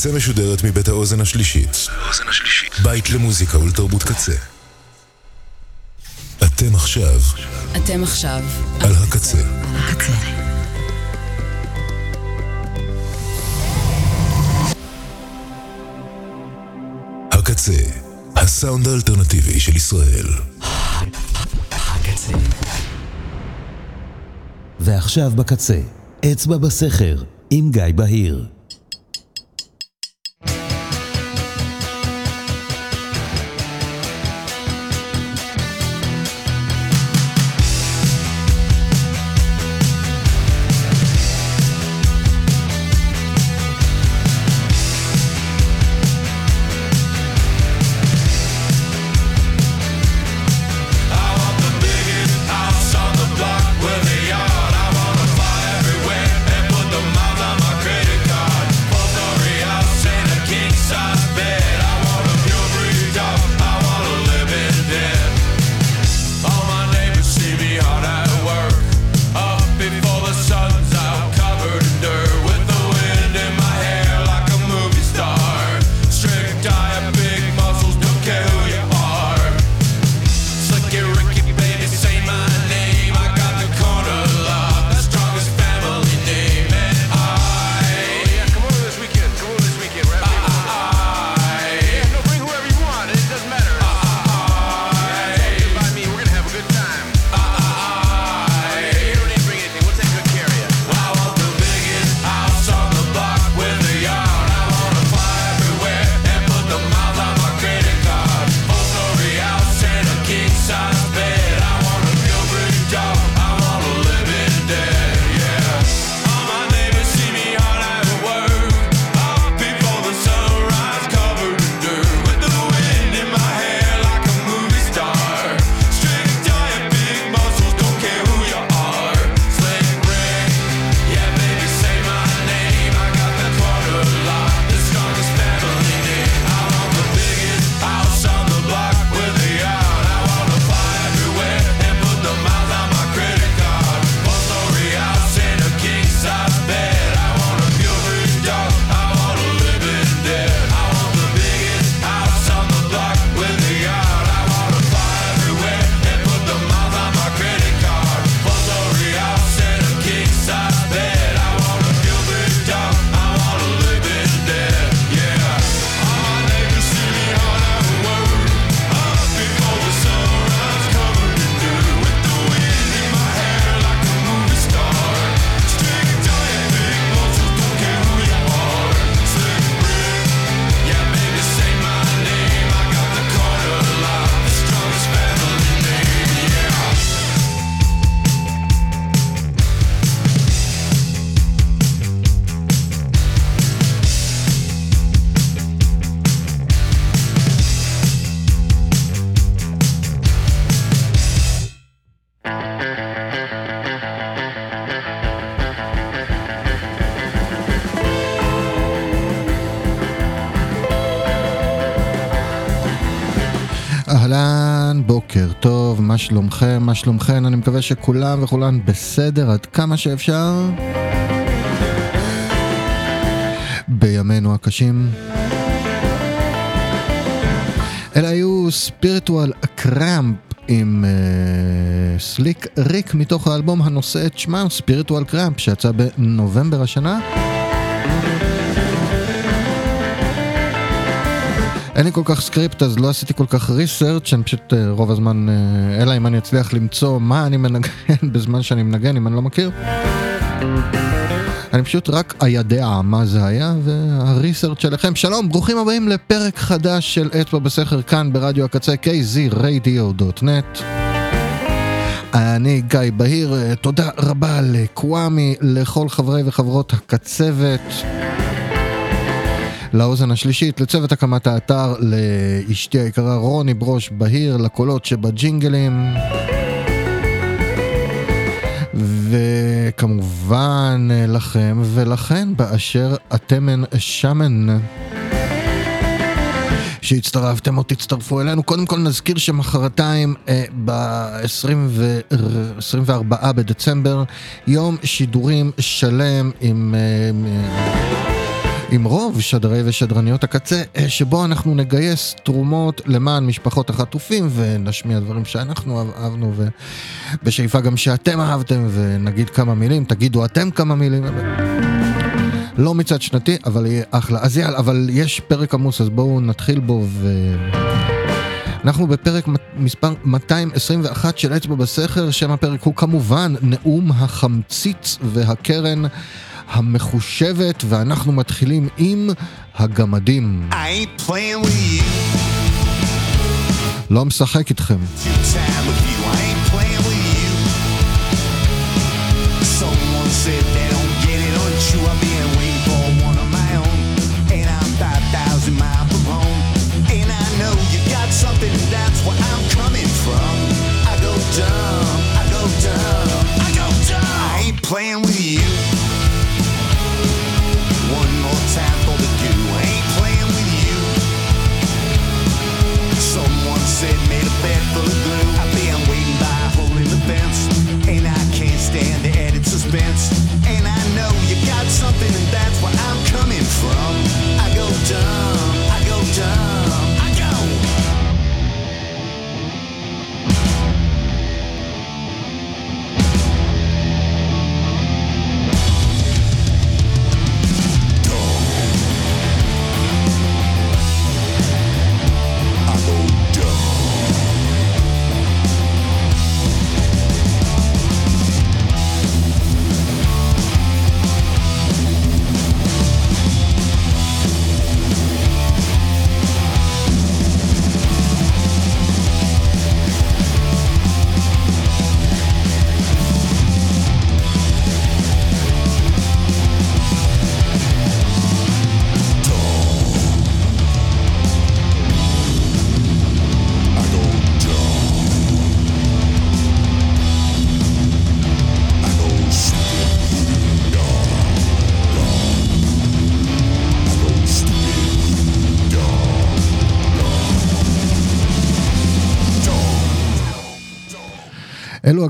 הקצה משודרת מבית האוזן השלישית. בית למוזיקה ולתרבות קצה. אתם עכשיו אתם עכשיו על הקצה. הקצה. הקצה, הסאונד האלטרנטיבי של ישראל. הקצה. ועכשיו בקצה, אצבע בסכר, עם גיא בהיר. שלומכם? מה שלומכם? אני מקווה שכולם וכולן בסדר עד כמה שאפשר. בימינו הקשים. אלה היו ספיריטואל קראמפ עם uh, סליק ריק מתוך האלבום הנושא את שמם ספיריטואל קראמפ שיצא בנובמבר השנה. אין לי כל כך סקריפט אז לא עשיתי כל כך ריסרצ' אני פשוט אה, רוב הזמן, אה, אלא אם אני אצליח למצוא מה אני מנגן בזמן שאני מנגן אם אני לא מכיר. אני פשוט רק איידע מה זה היה והריסרצ' שלכם. שלום, ברוכים הבאים לפרק חדש של אצבע בסכר כאן ברדיו הקצה kzradio.net. אני גיא בהיר, אה, תודה רבה לקוואמי, לכל חברי וחברות הקצבת. לאוזן השלישית, לצוות הקמת האתר, לאשתי היקרה רוני ברוש בהיר, לקולות שבג'ינגלים. וכמובן לכם ולכן באשר אתמן שמן. שהצטרפתם או תצטרפו אלינו. קודם כל נזכיר שמחרתיים אה, ב-24 בדצמבר, יום שידורים שלם עם... אה, עם רוב שדרי ושדרניות הקצה, אה, שבו אנחנו נגייס תרומות למען משפחות החטופים ונשמיע דברים שאנחנו אהבנו ובשאיפה גם שאתם אהבתם ונגיד כמה מילים, תגידו אתם כמה מילים. לא מצד שנתי, אבל יהיה אחלה. אז יאללה, אבל יש פרק עמוס, אז בואו נתחיל בו ו... אנחנו בפרק מספר 221 של אצבע בסכר, שם הפרק הוא כמובן נאום החמציץ והקרן המחושבת, ואנחנו מתחילים עם הגמדים. לא משחק איתכם. said they don't get it on you. I've been waiting for one of my own, and I'm 5,000 miles from home. And I know you got something, that's where I'm coming from. I go dumb, I go dumb, I go dumb. I ain't playing with you. From. I go dumb,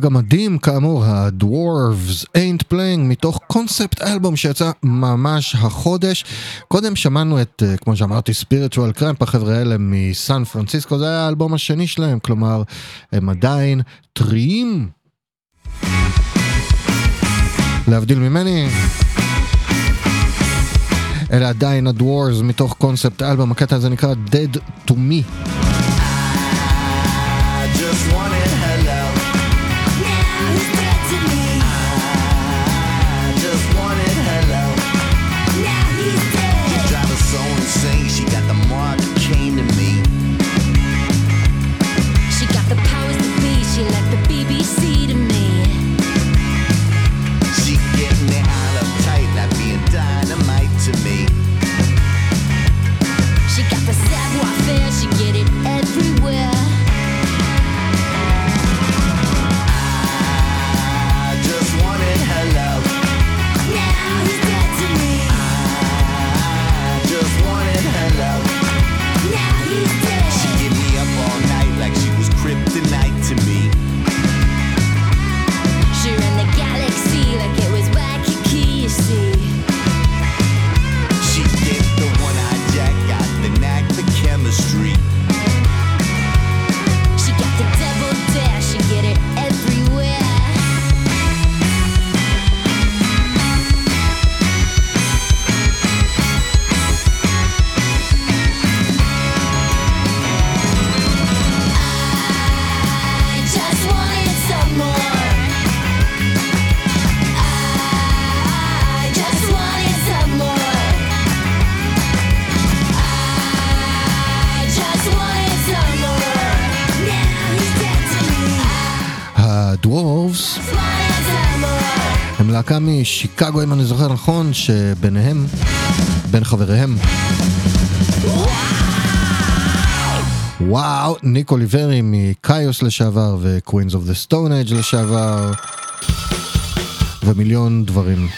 הגמדים, כאמור, ה-Dwarves Ain't Playing, מתוך קונספט אלבום שיצא ממש החודש. קודם שמענו את, אה, כמו שאמרתי, ספיריטואל קרמפ, החבר'ה האלה מסן פרנסיסקו, זה היה האלבום השני שלהם, כלומר, הם עדיין טריים. להבדיל ממני. אלה עדיין הדוורס מתוך קונספט אלבום, הקטע הזה נקרא Dead to Me. משיקגו אם אני זוכר נכון, שביניהם, בין חבריהם. וואו, ניק אוליברי מ Kyuss לשעבר ו Queens of the Stone Age לשעבר ומיליון דברים.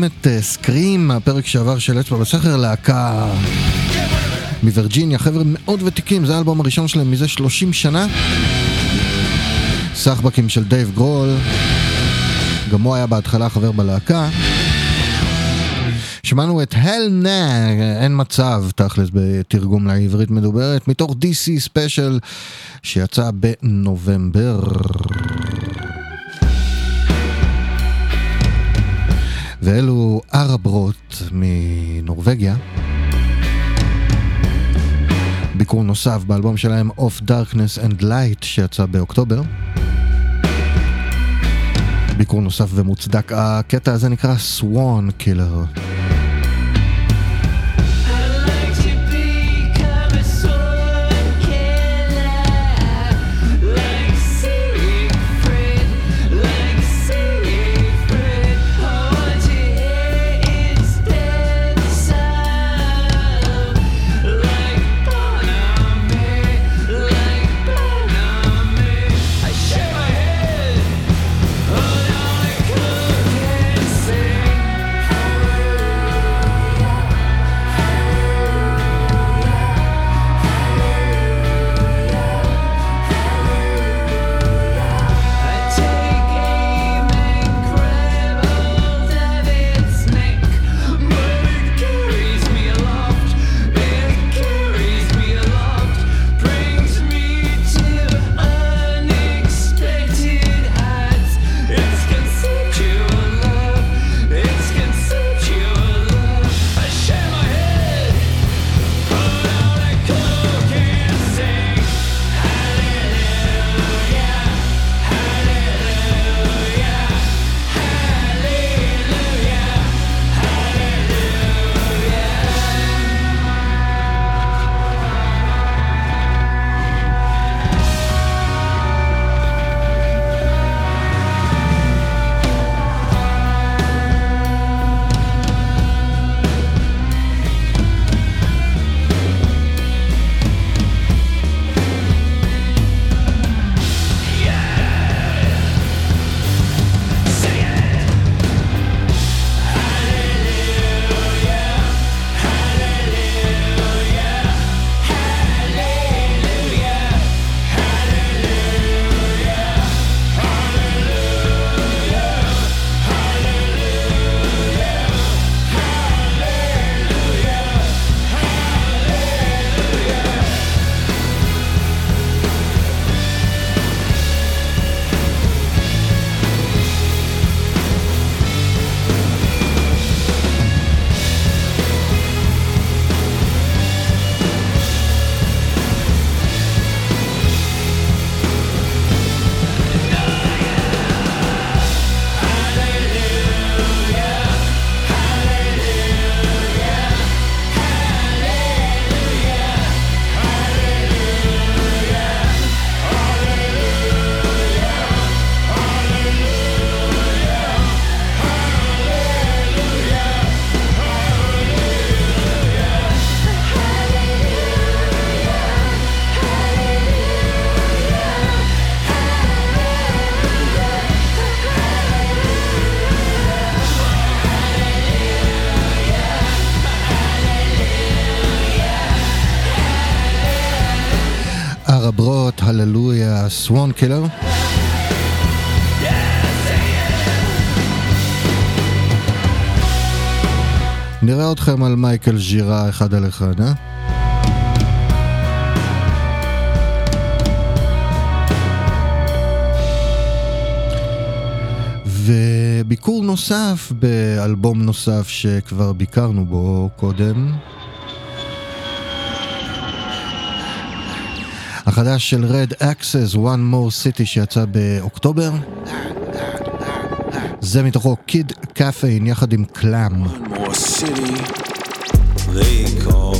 זוכרים את אה, Scream מהפרק שעבר של אצבע בסכר, להקה מווירג'יניה, חבר'ה מאוד ותיקים, זה האלבום הראשון שלהם מזה 30 שנה. סחבקים של דייב גרול, גם הוא היה בהתחלה חבר בלהקה. שמענו את Hell Nah, אין מצב תכלס בתרגום לעברית מדוברת, מתוך DC Special שיצא בנובמבר. ואלו ארברוט מנורבגיה. ביקור נוסף באלבום שלהם Of Darkness and Light שיצא באוקטובר. ביקור נוסף ומוצדק, הקטע הזה נקרא Swan Killer. מייקל ז'ירה אחד על אחד, אה? וביקור נוסף באלבום נוסף שכבר ביקרנו בו קודם. החדש של Red Access, One More City שיצא באוקטובר. זה מתוכו קיד קפאין יחד עם קלאם. One more city. They call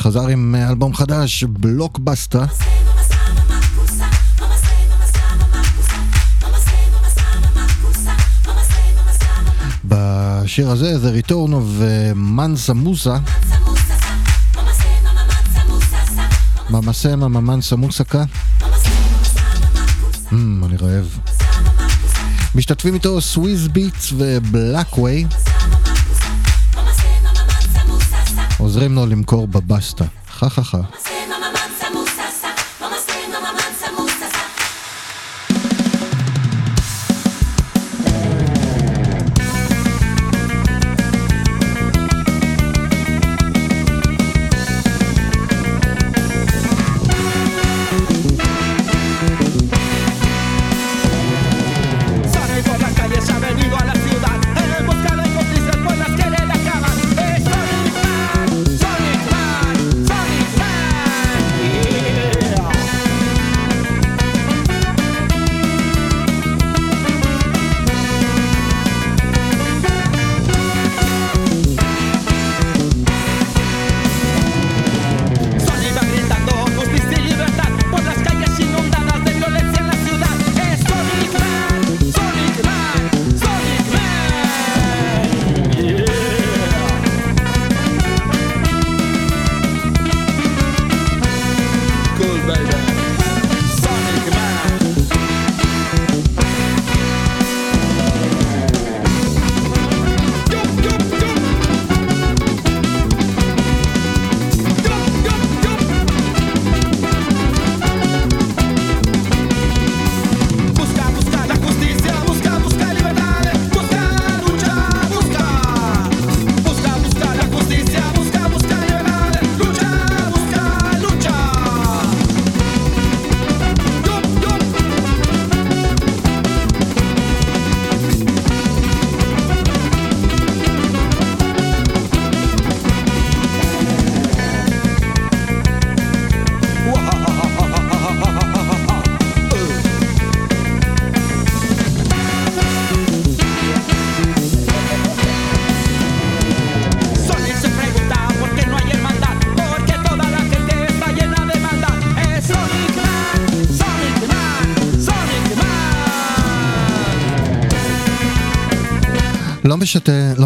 חזר עם אה, אלבום חדש, בלוק בסטה. בשיר הזה זה Return of אה, מנסה מוסה. ממסמה ממנסה מוסקה. Mm, אני רעב. משתתפים איתו סוויז ביטס ובלאקווי. עוזרים לו למכור בבסטה. חה חה חה.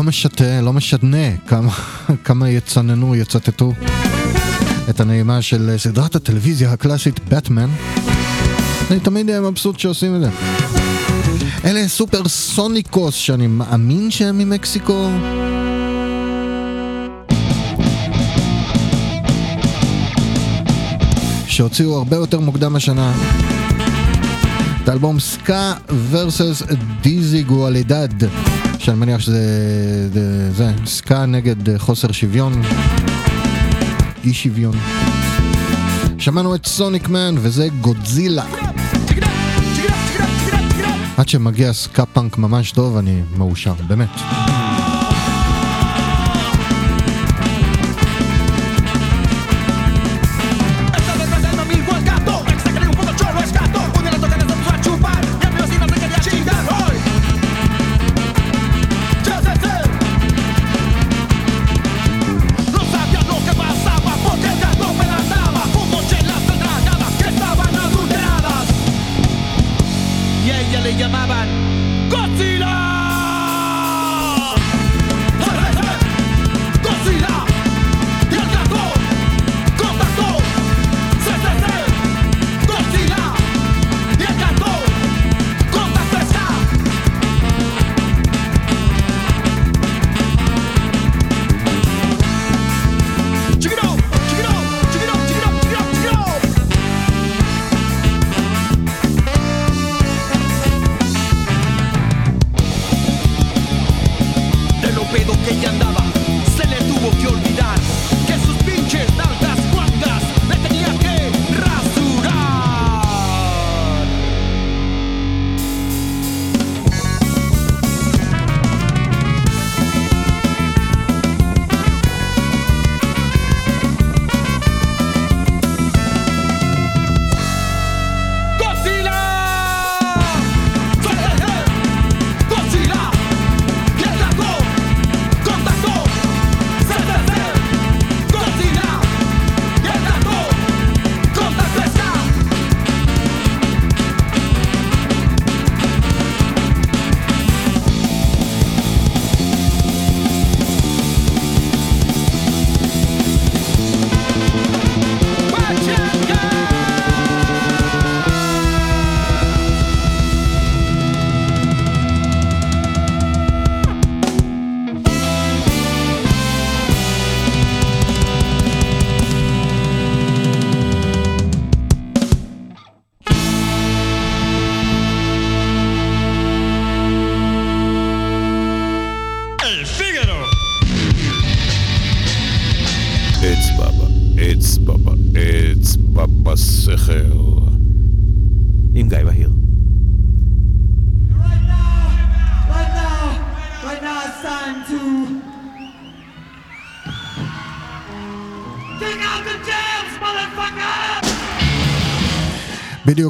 משתה, לא משנה כמה, כמה יצננו, יצטטו את הנעימה של סדרת הטלוויזיה הקלאסית באטמן. אני תמיד אהיה מבסוט שעושים את זה. אלה סופר סוניקוס שאני מאמין שהם ממקסיקו. שהוציאו הרבה יותר מוקדם השנה. את האלבום סקה ורסס דיזיגואלידד שאני מניח שזה זה, זה סקה נגד חוסר שוויון אי שוויון. שמענו את סוניק מן וזה גודזילה עד שמגיע סקה פאנק ממש טוב אני מאושר באמת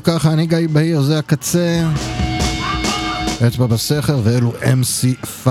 ככה, אני גיא בהיר, זה הקצה. אצבע בסכר ואלו MC5.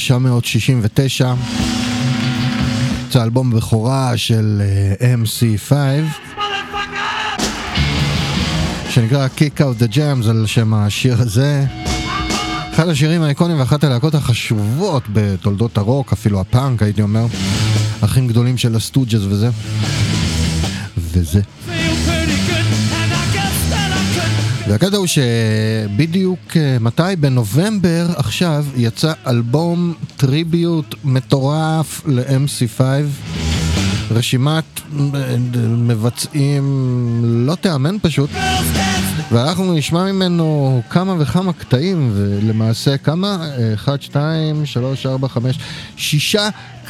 1969. זה אלבום בכורה של אה, MC5 שנקרא Kick Out the Jams על שם השיר הזה. אחד השירים האיקונים ואחת הלהקות החשובות בתולדות הרוק, אפילו הפאנק הייתי אומר. אחים גדולים של ה Stooges וזה. וזה והקטע הוא שבדיוק אה, מתי? בנובמבר עכשיו יצא אלבום tribute מטורף ל-MC5. רשימת אה, מבצעים לא תיאמן פשוט ואנחנו נשמע ממנו כמה וכמה קטעים ולמעשה כמה? 1, 2, 3, 4, 5, 6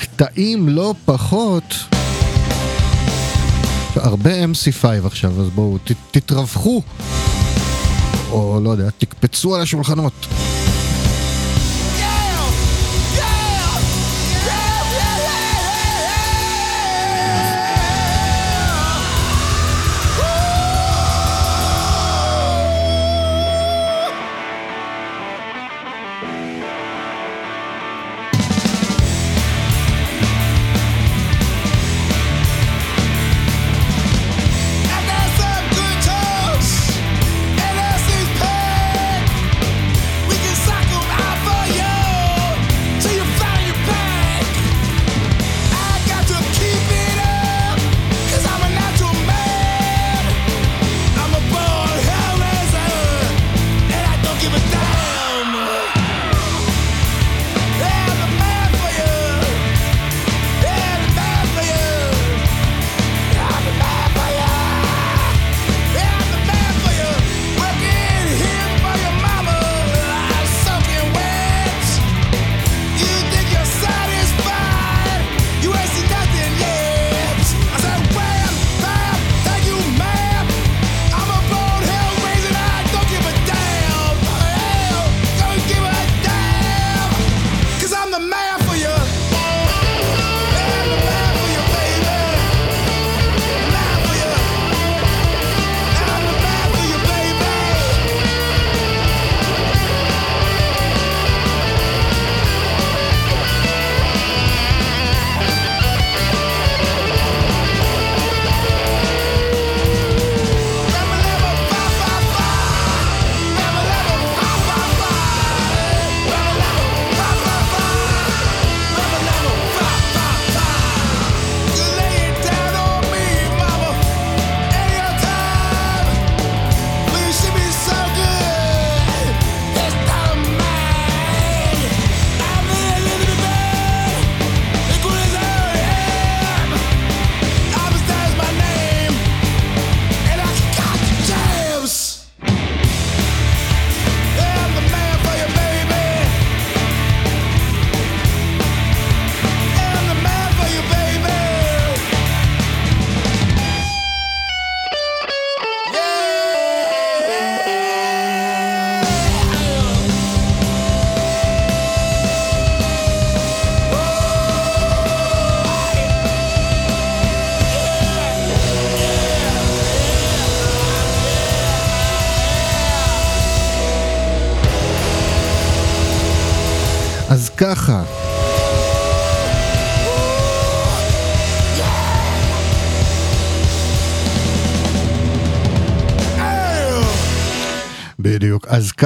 קטעים לא פחות הרבה MC5 עכשיו אז בואו תתרווחו או לא יודע, תקפצו על השולחנות.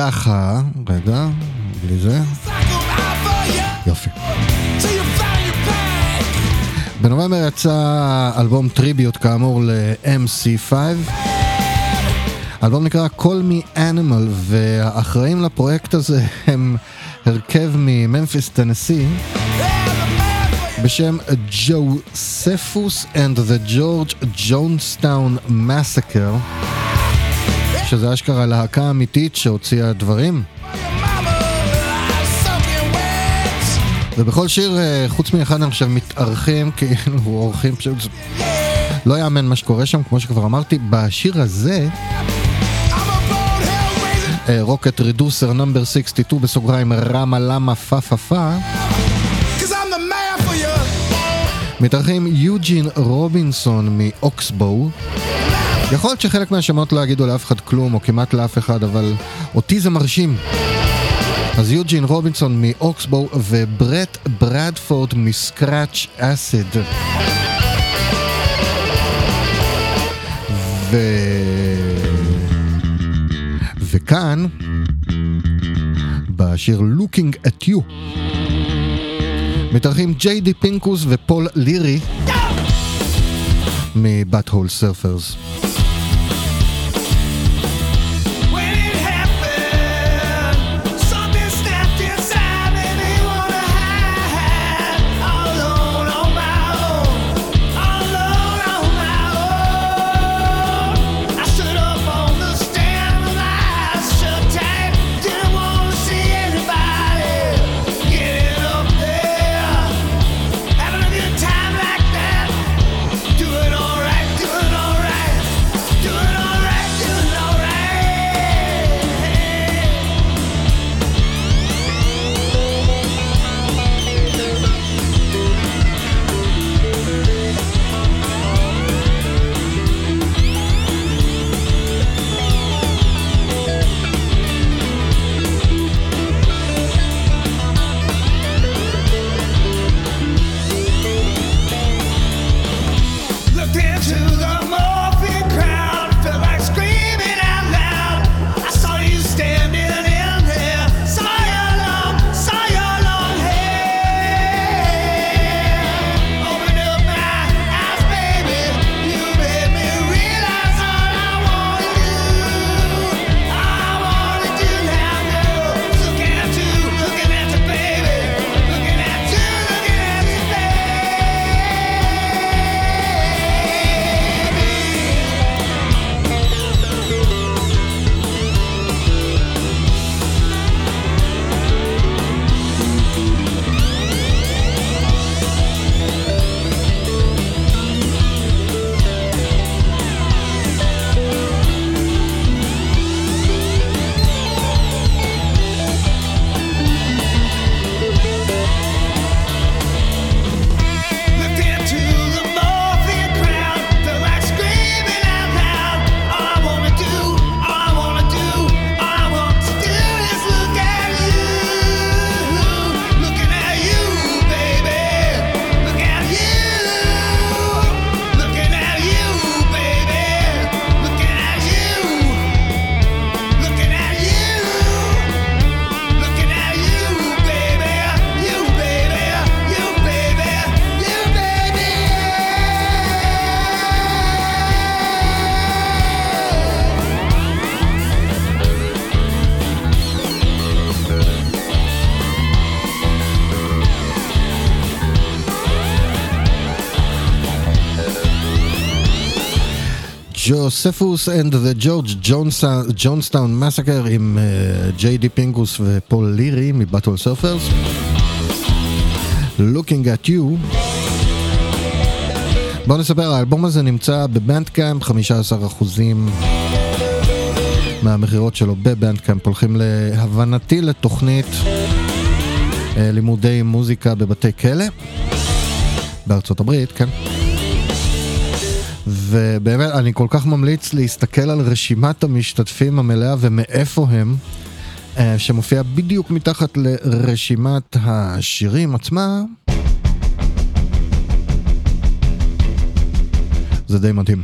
ככה, רגע, בלי זה, יופי. בנובמבר יצא אלבום טריביוט כאמור ל-MC5 האלבום נקרא Call Me Animal והאחראים לפרויקט הזה הם הרכב מממפיס טנסי בשם ג'וספוס and the George Jonestown Massacre שזה אשכרה להקה אמיתית שהוציאה דברים ובכל שיר, אה, חוץ מאחד אני חושב, מתארחים, כאילו אורחים פשוט... לא יאמן מה שקורה שם, כמו שכבר אמרתי, בשיר הזה, רוקט רידוסר נאמבר 62 בסוגריים רמה למה פה פה פה, מתארחים יוג'ין רובינסון מאוקסבו. יכול להיות שחלק מהשמות לא יגידו לאף אחד כלום, או כמעט לאף אחד, אבל אותי זה מרשים. אז יוג'ין רובינסון מאוקסבו וברט ברדפורד מסקראץ' אסיד. ו... וכאן, בשיר Looking at You, מתארחים ג'יי די פינקוס ופול לירי מבת הול סרפרס. Josephus and the George Jonestown Massacre עם ג'יי די פינקוס ופול לירי מ Butthole Surfers. Looking at you. בואו נספר, האלבום הזה נמצא בבנדקאמפ, 15% מהמכירות שלו בבנדקאמפ הולכים להבנתי לתוכנית אה, לימודי מוזיקה בבתי כלא בארצות הברית, כן. ובאמת, אני כל כך ממליץ להסתכל על רשימת המשתתפים המלאה ומאיפה הם, אה, שמופיע בדיוק מתחת לרשימת השירים עצמה. זה די מדהים.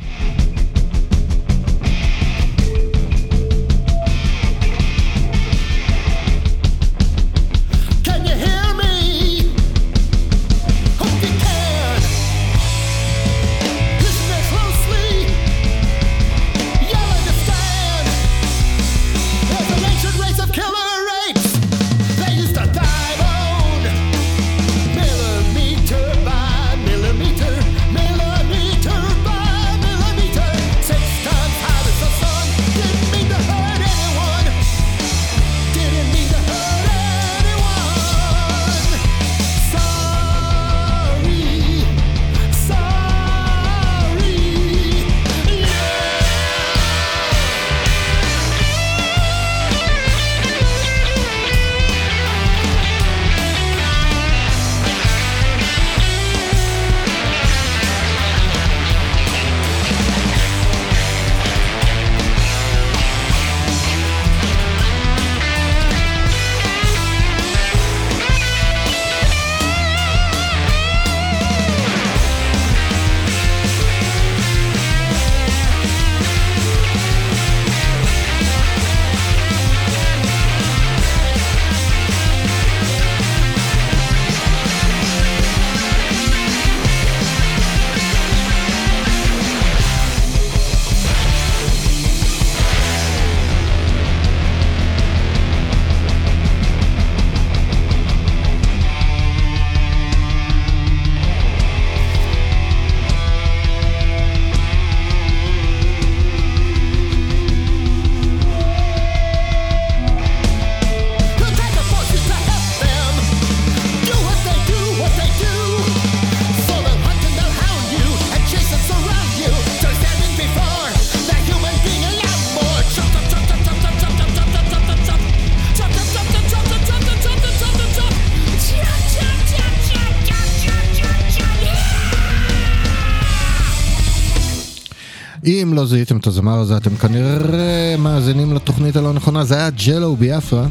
את הזמר הזה, אתם כנראה מאזינים לתוכנית הלא נכונה, זה היה ג'לו ביאפרה.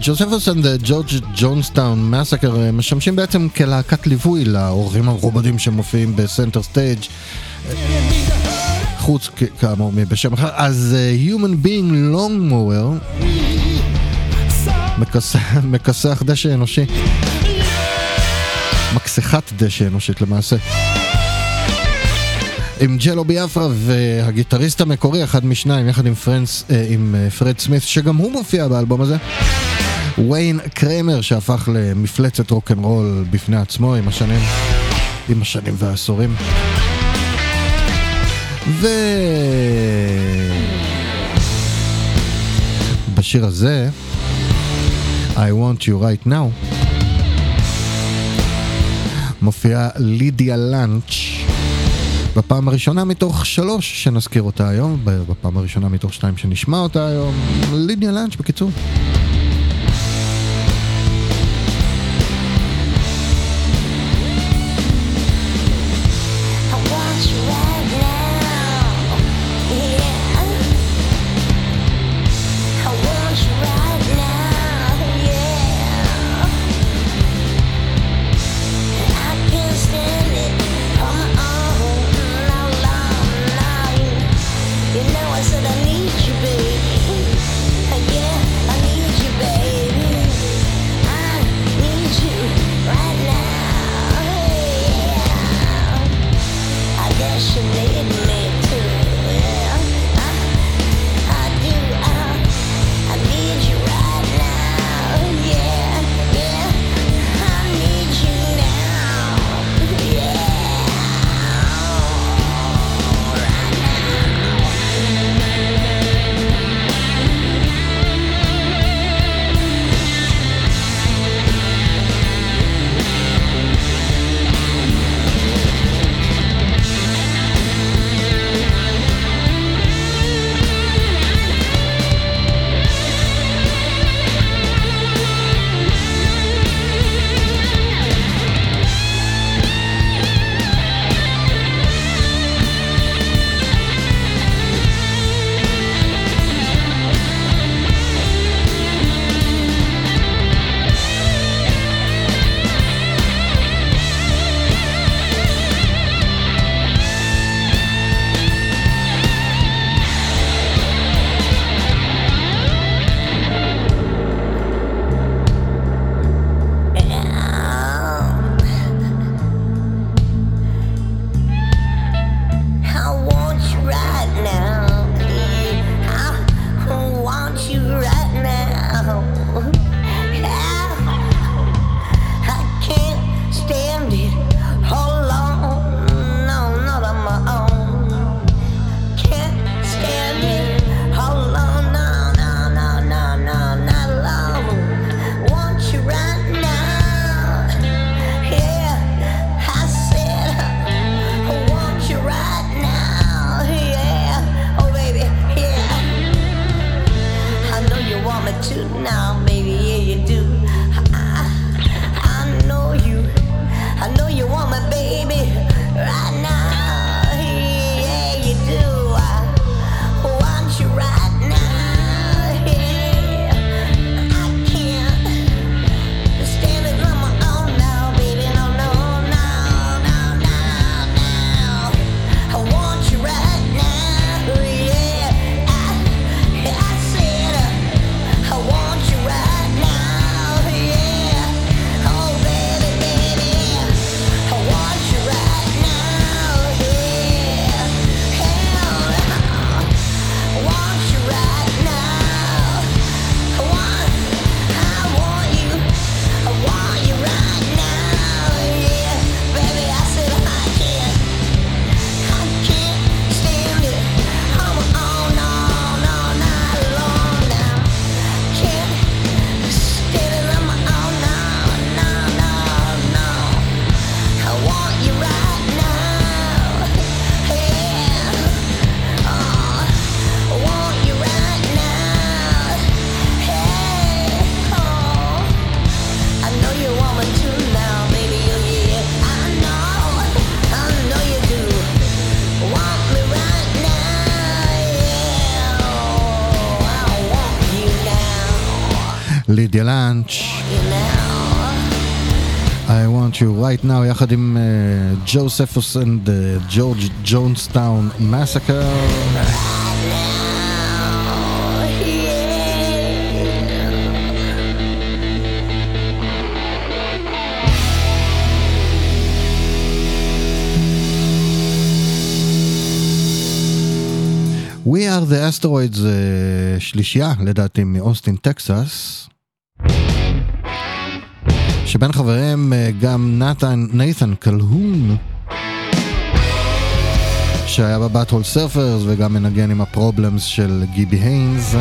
Josephus and George Jonestown Massacre אה, משמשים בעצם כלהקת ליווי לאורחים המכובדים שמופיעים ב center stage חוץ כאמור מבשם אחר, אז אה, Human Being Lawnmower מכסח דשא אנושי, מכסחת דשא אנושית למעשה. עם ג'לו ביאפרה והגיטריסט המקורי, אחד משניים, יחד עם, פרנס, אה, עם אה, פרד סמית, שגם הוא מופיע באלבום הזה. ויין קרמר, שהפך למפלצת רוקנרול בפני עצמו עם השנים, עם השנים והעשורים. ו... בשיר הזה, I want you right now, מופיעה לידיה לאנץ' בפעם הראשונה מתוך שלוש שנזכיר אותה היום, בפעם הראשונה מתוך שתיים שנשמע אותה היום, לידיה לאנץ' בקיצור. You right now יחד עם ג'וספוס and ג'ורג' ג'ונסטאון מסקר. We are the asteroids uh, שלישייה לדעתי מאוסטין טקסס שבין חברים uh, גם נתן נייתן קלהון שהיה ב Butthole Surfers וגם מנגן עם ה Problems של גיבי היינס.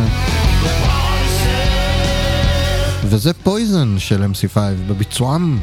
וזה Poison של MC5 בביצועם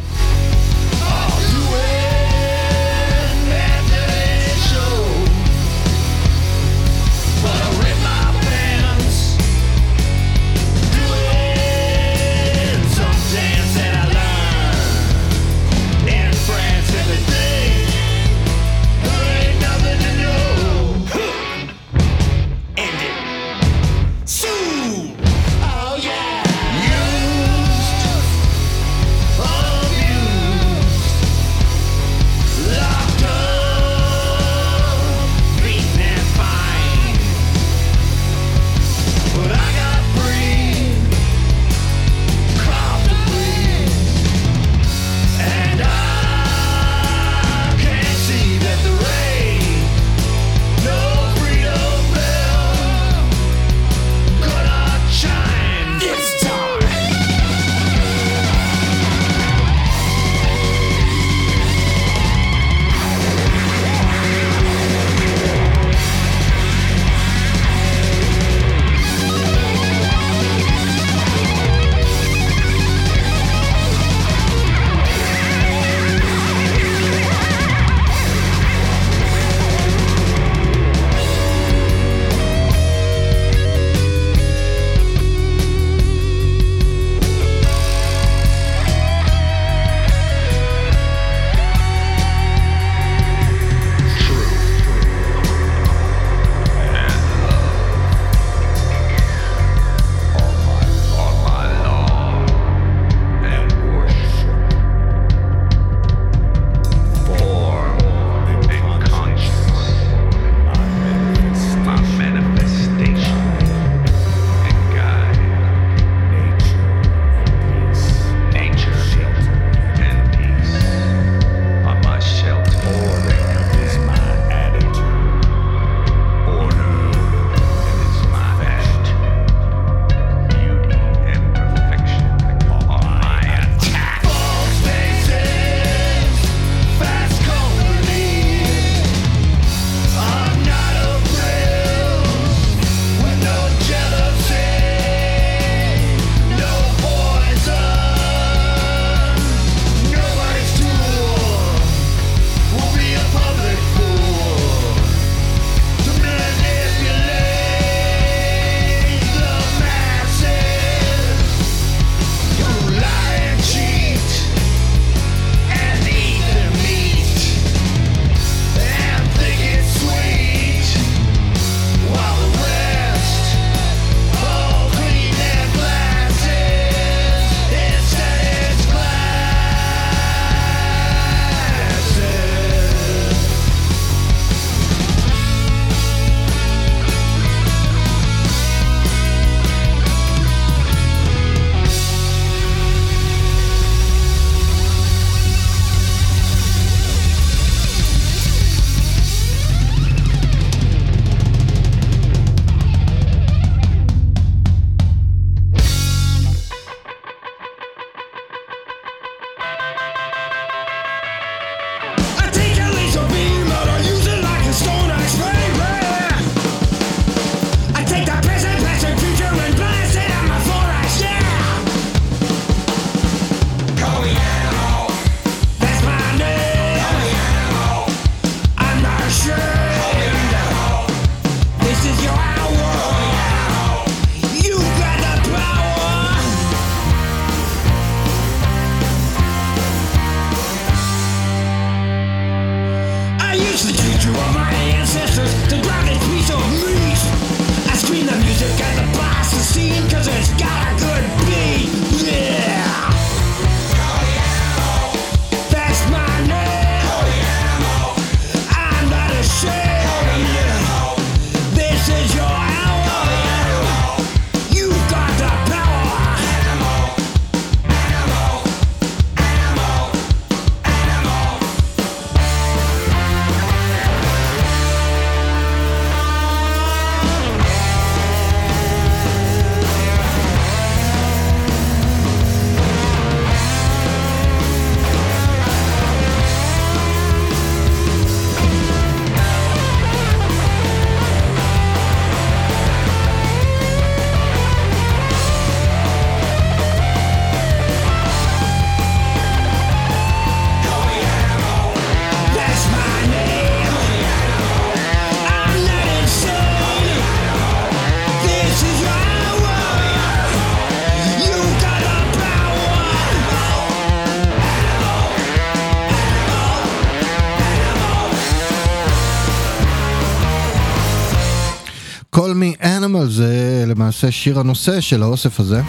למעשה שיר הנושא של האוסף הזה.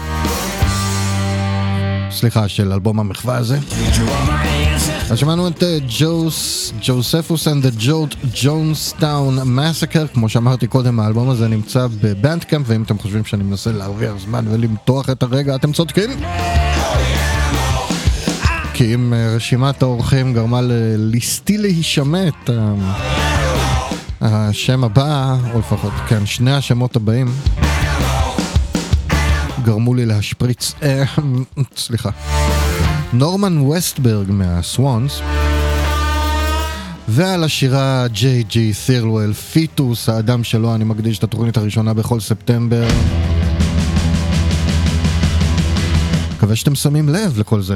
סליחה, של אלבום המחווה הזה. אז שמענו את אה, ג'וס, ג'וספוס and the ג'ונסטאון מסקר, כמו שאמרתי קודם, האלבום הזה נמצא בבנדקאמפ, ואם אתם חושבים שאני מנסה להרוויח זמן ולמתוח את הרגע, אתם צודקים. כי אם אה, רשימת האורחים גרמה לליסטי להישמט, אה, השם הבא, או לפחות, כן, שני השמות הבאים, גרמו לי להשפריץ, אה, סליחה. נורמן ווסטברג מהסוואנס, ועל השירה ג'יי ג'י תירלואל, פיטוס, האדם שלו, אני מקדיש את התוכנית הראשונה בכל ספטמבר. מקווה שאתם שמים לב לכל זה.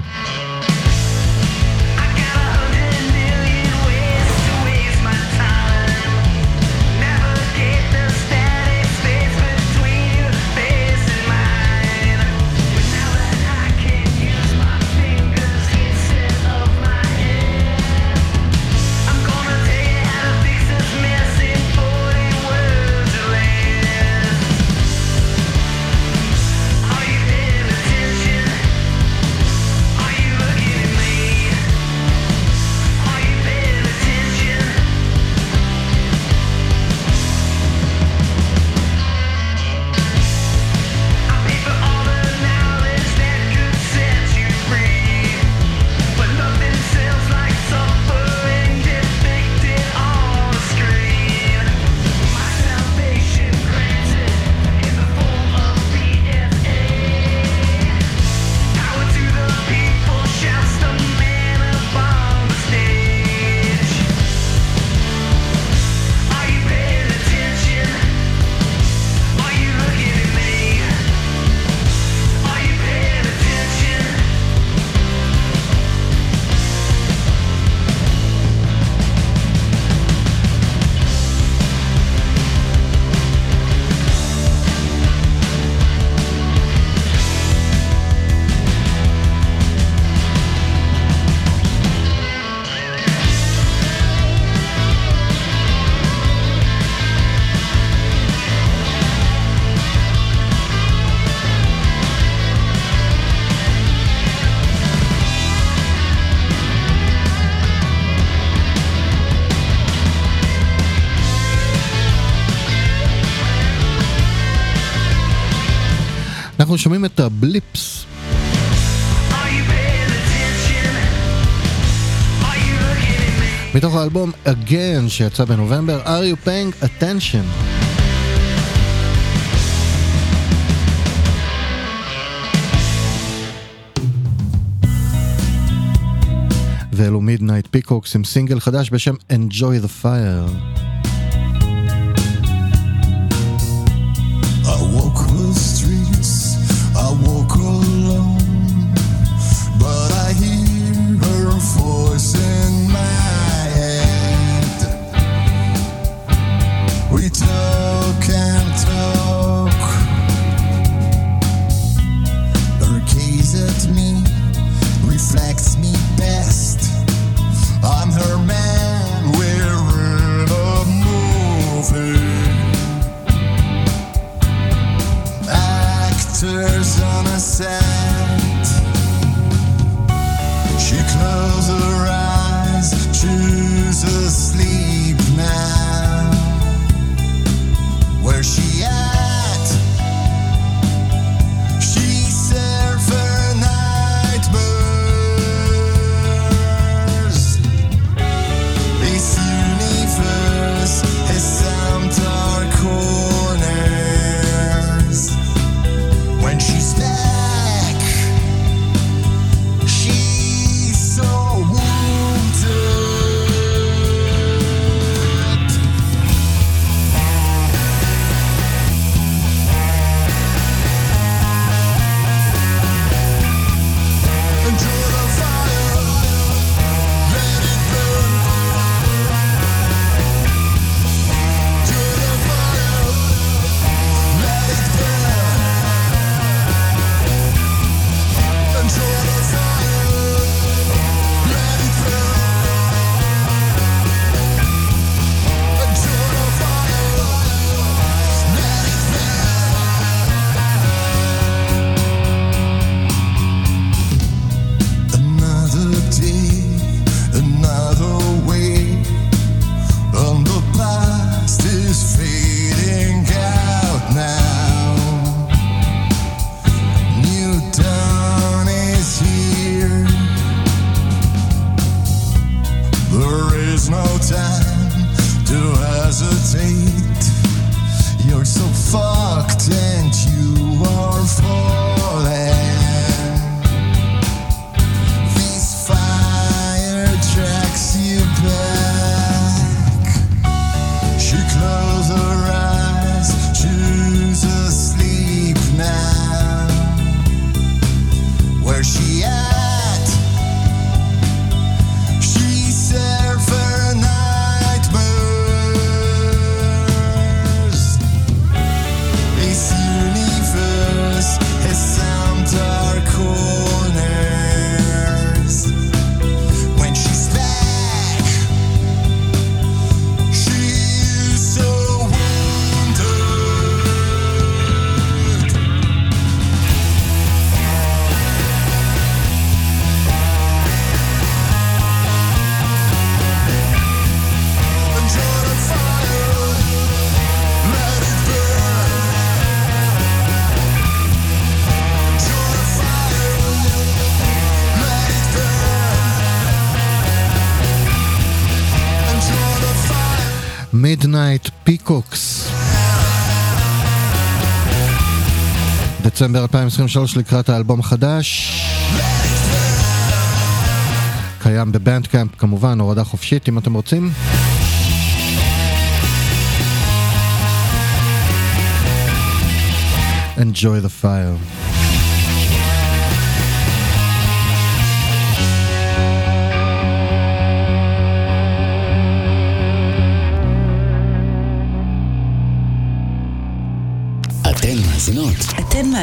אנחנו שומעים את ה Blips. מתוך האלבום Again שיצא בנובמבר, are you paying attention? ואלו Midnight Peacocks עם סינגל חדש בשם Enjoy the Fire. דצמבר 2023 לקראת האלבום החדש. קיים בבנדקאמפ כמובן, הורדה חופשית אם אתם רוצים. Enjoy the fire.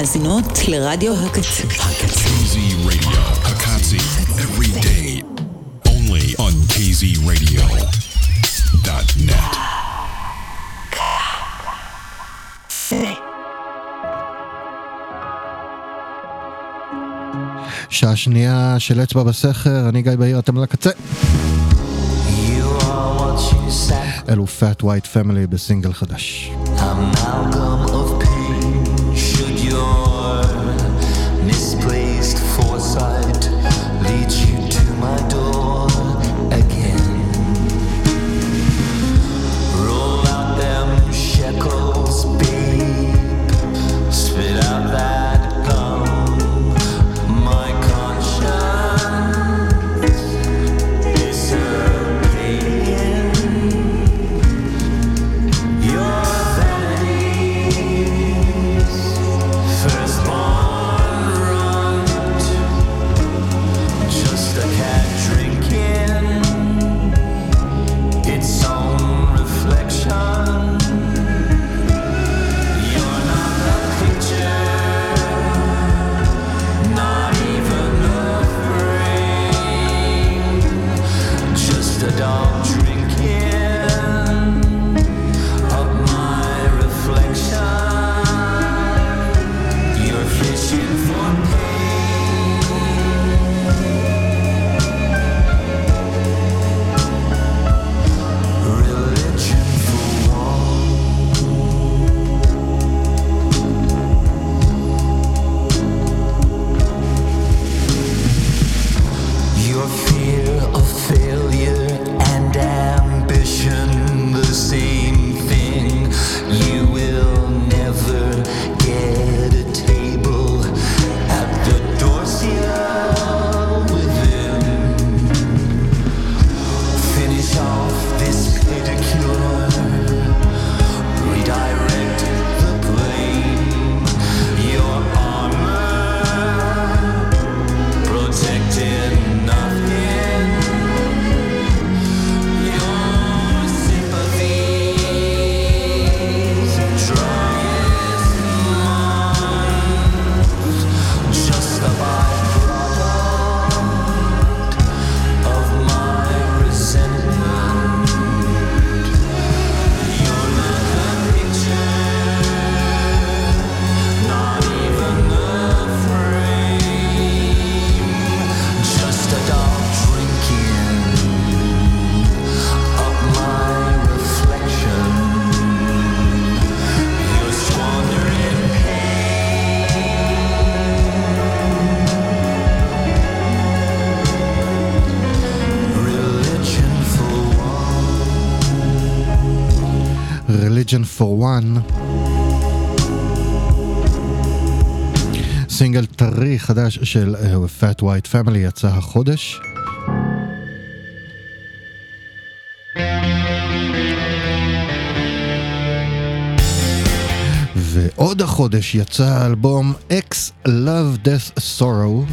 מאזינות לרדיו הקצה. KZ Radio, Hakatsi, every day, only on KZRadio.net. שעה שנייה של אצבע בסכר, אני גיא בהיר, אתם על הקצה. אלו Fat White Family בסינגל חדש. amalgam for One. סינגל טרי חדש של אה, Fat White Family יצא החודש. ועוד החודש יצא האלבום X Love Death Sorrow.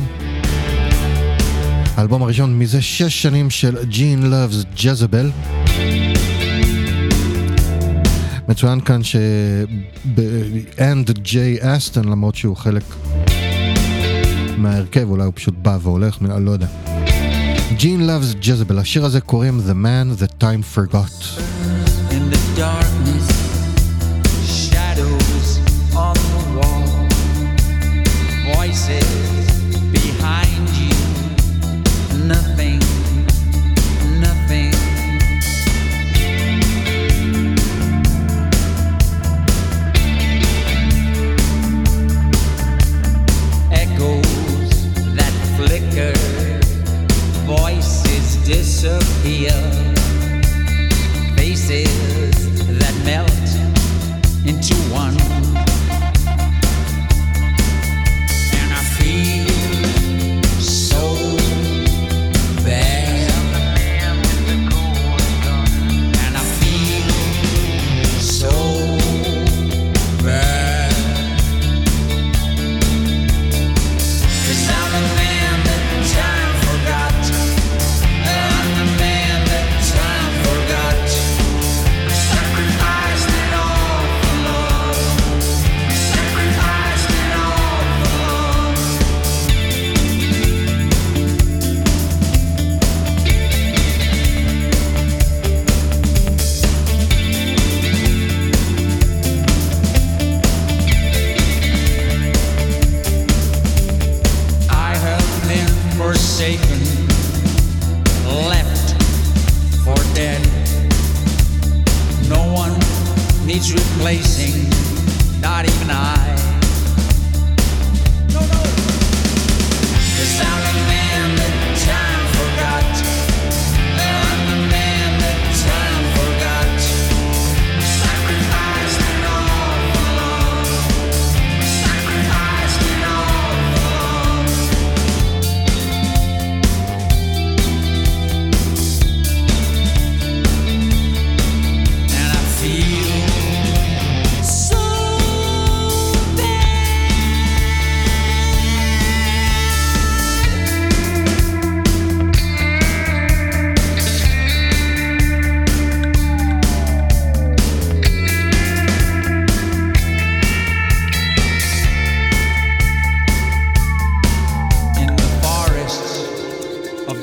האלבום הראשון מזה שש שנים של ג'ין Loves ג'זבל. מצוין כאן שאנד ג'יי אסטון למרות שהוא חלק מההרכב אולי הוא פשוט בא והולך אני לא יודע. ג'ין לאבס ג'זבל השיר הזה קוראים The Man That Time Forgot.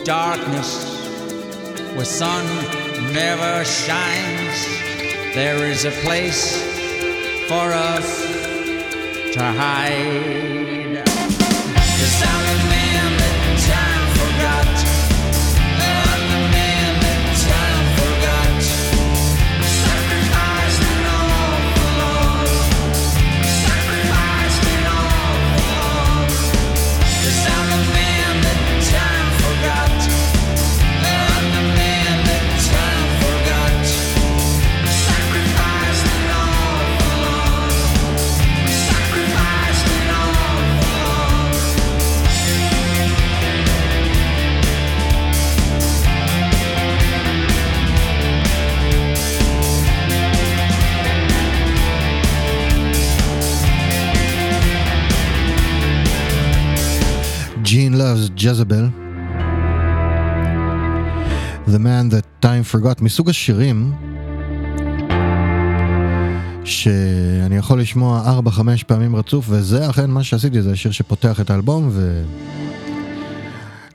Darkness where sun never shines, there is a place for us to hide. Gene Loves Jezebel. The Man That Time Forgot, מסוג השירים שאני יכול לשמוע 4-5 פעמים רצוף, וזה אכן מה שעשיתי, זה השיר שפותח את האלבום,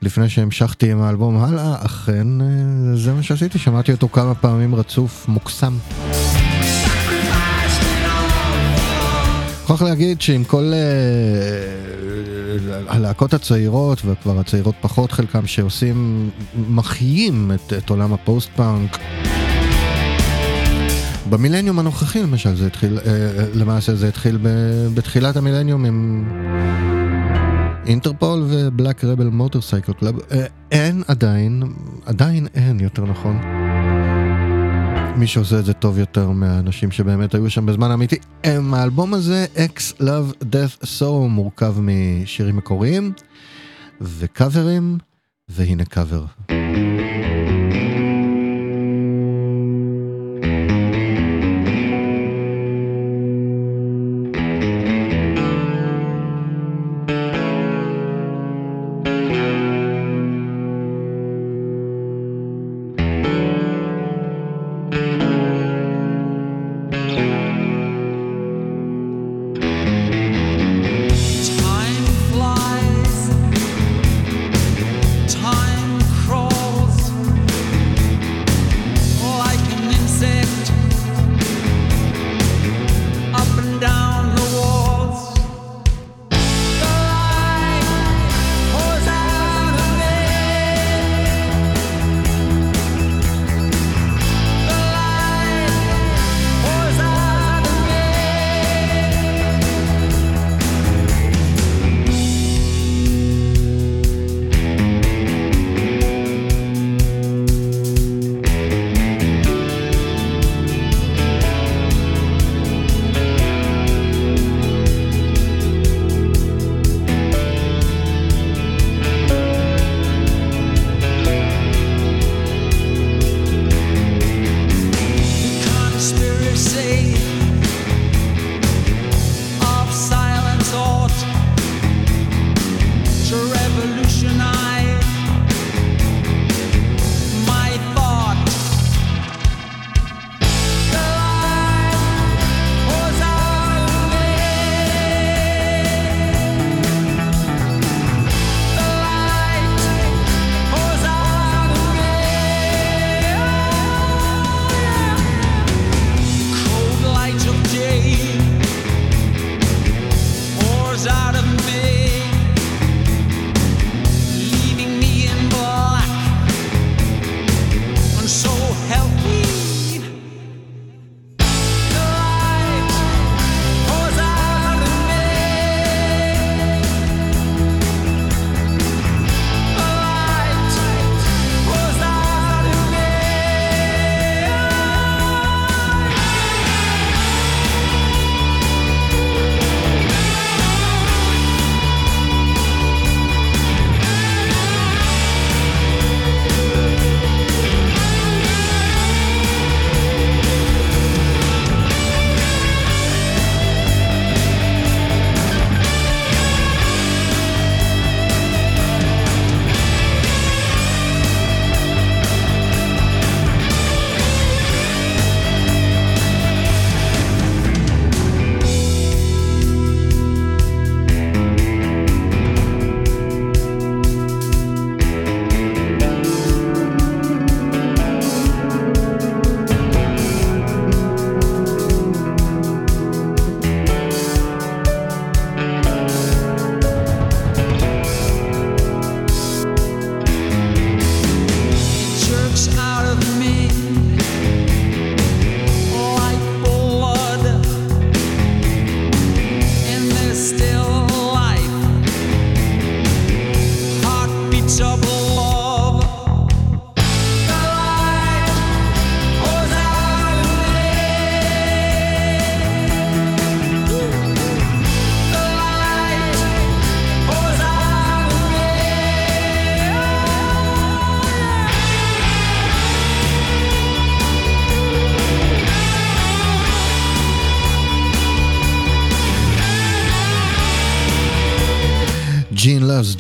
ולפני שהמשכתי עם האלבום הלאה, אכן אה, זה מה שעשיתי, שמעתי אותו כמה פעמים רצוף, מוקסם. מוכרח להגיד שעם כל אה, הלהקות הצעירות, וכבר הצעירות פחות חלקם, שעושים, מחיים את, את עולם הפוסט-פאנק. במילניום הנוכחי למשל זה התחיל, אה, אה, למעשה זה התחיל ב, בתחילת המילניום עם Interpol ו Black Rebel Motorcycle Club. אה, אין עדיין, עדיין אין יותר נכון. מי שעושה את זה טוב יותר מהאנשים שבאמת היו שם בזמן אמיתי. הם, האלבום הזה, X Love Death So, מורכב משירים מקוריים וקאברים, והנה קאבר.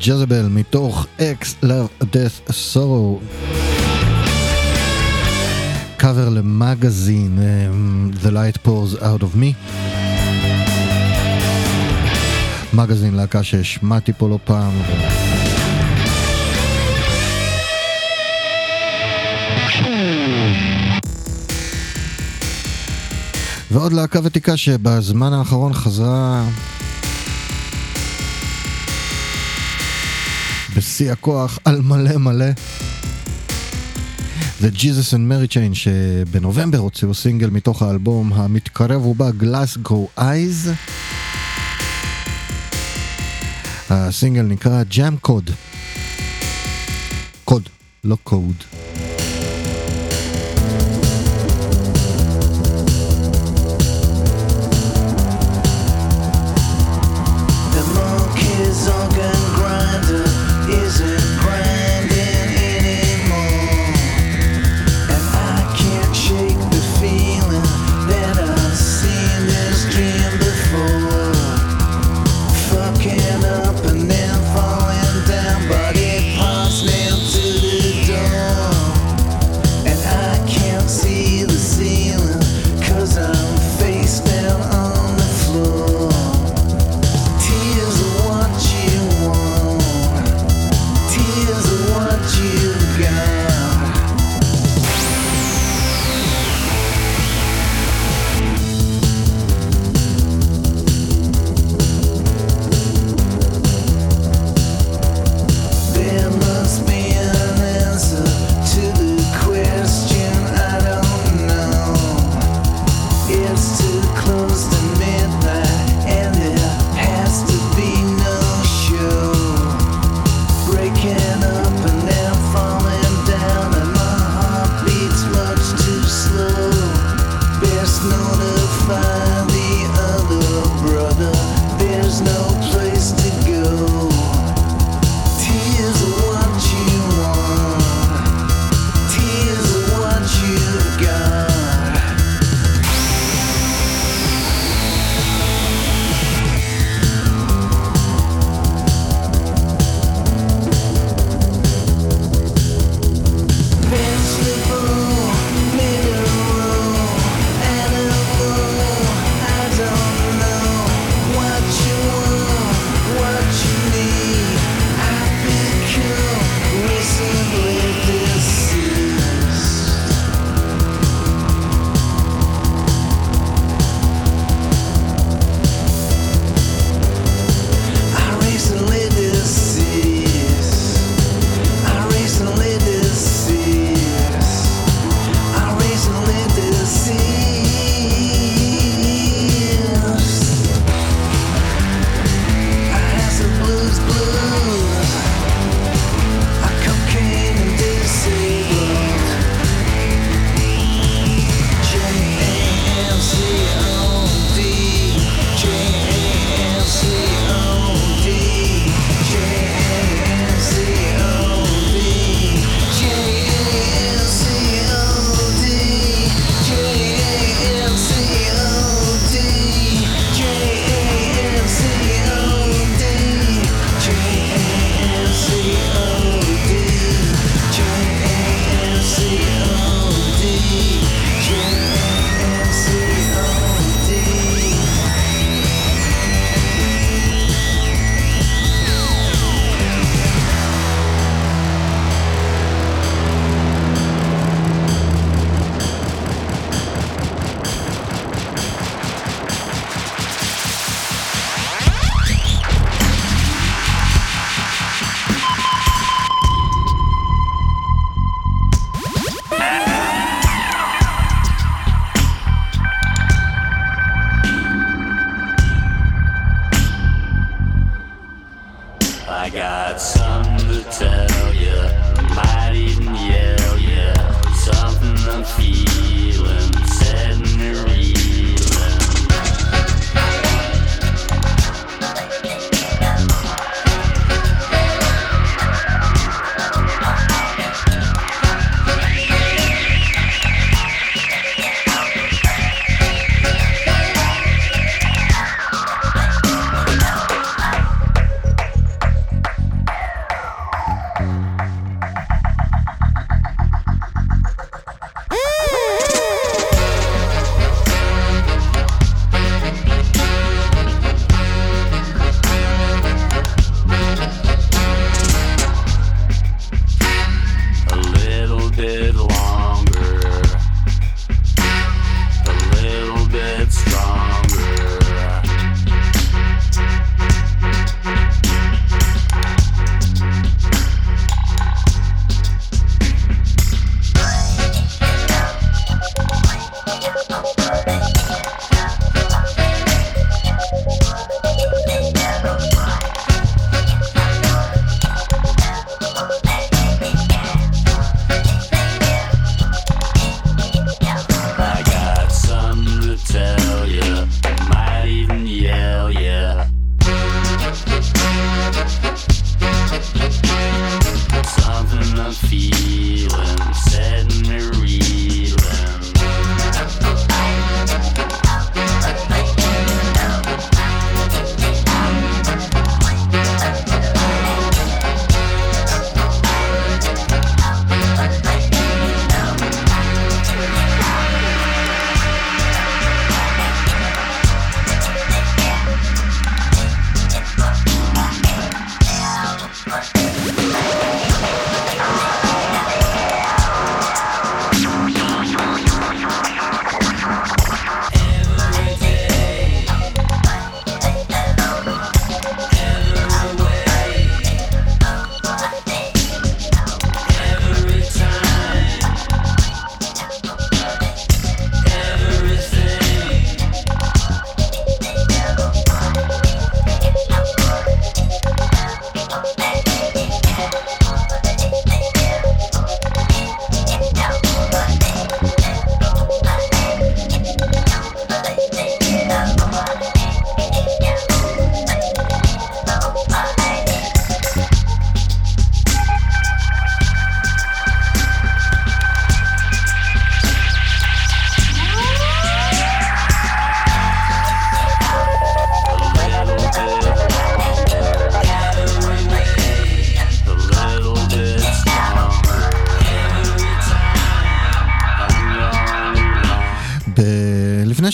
Jezebel מתוך X Love Death Sorrow. קאבר ל Magazine um, The Light Pours Out of Me. Magazine להקה שהשמעתי פה לא פעם. ועוד להקה ותיקה שבזמן האחרון חזרה בשיא הכוח, על מלא מלא. זה Jesus and Mary Chain שבנובמבר הוציאו סינגל מתוך האלבום המתקרב ובא Glasgow Eyes. הסינגל נקרא Jamcod. Cod, לא code.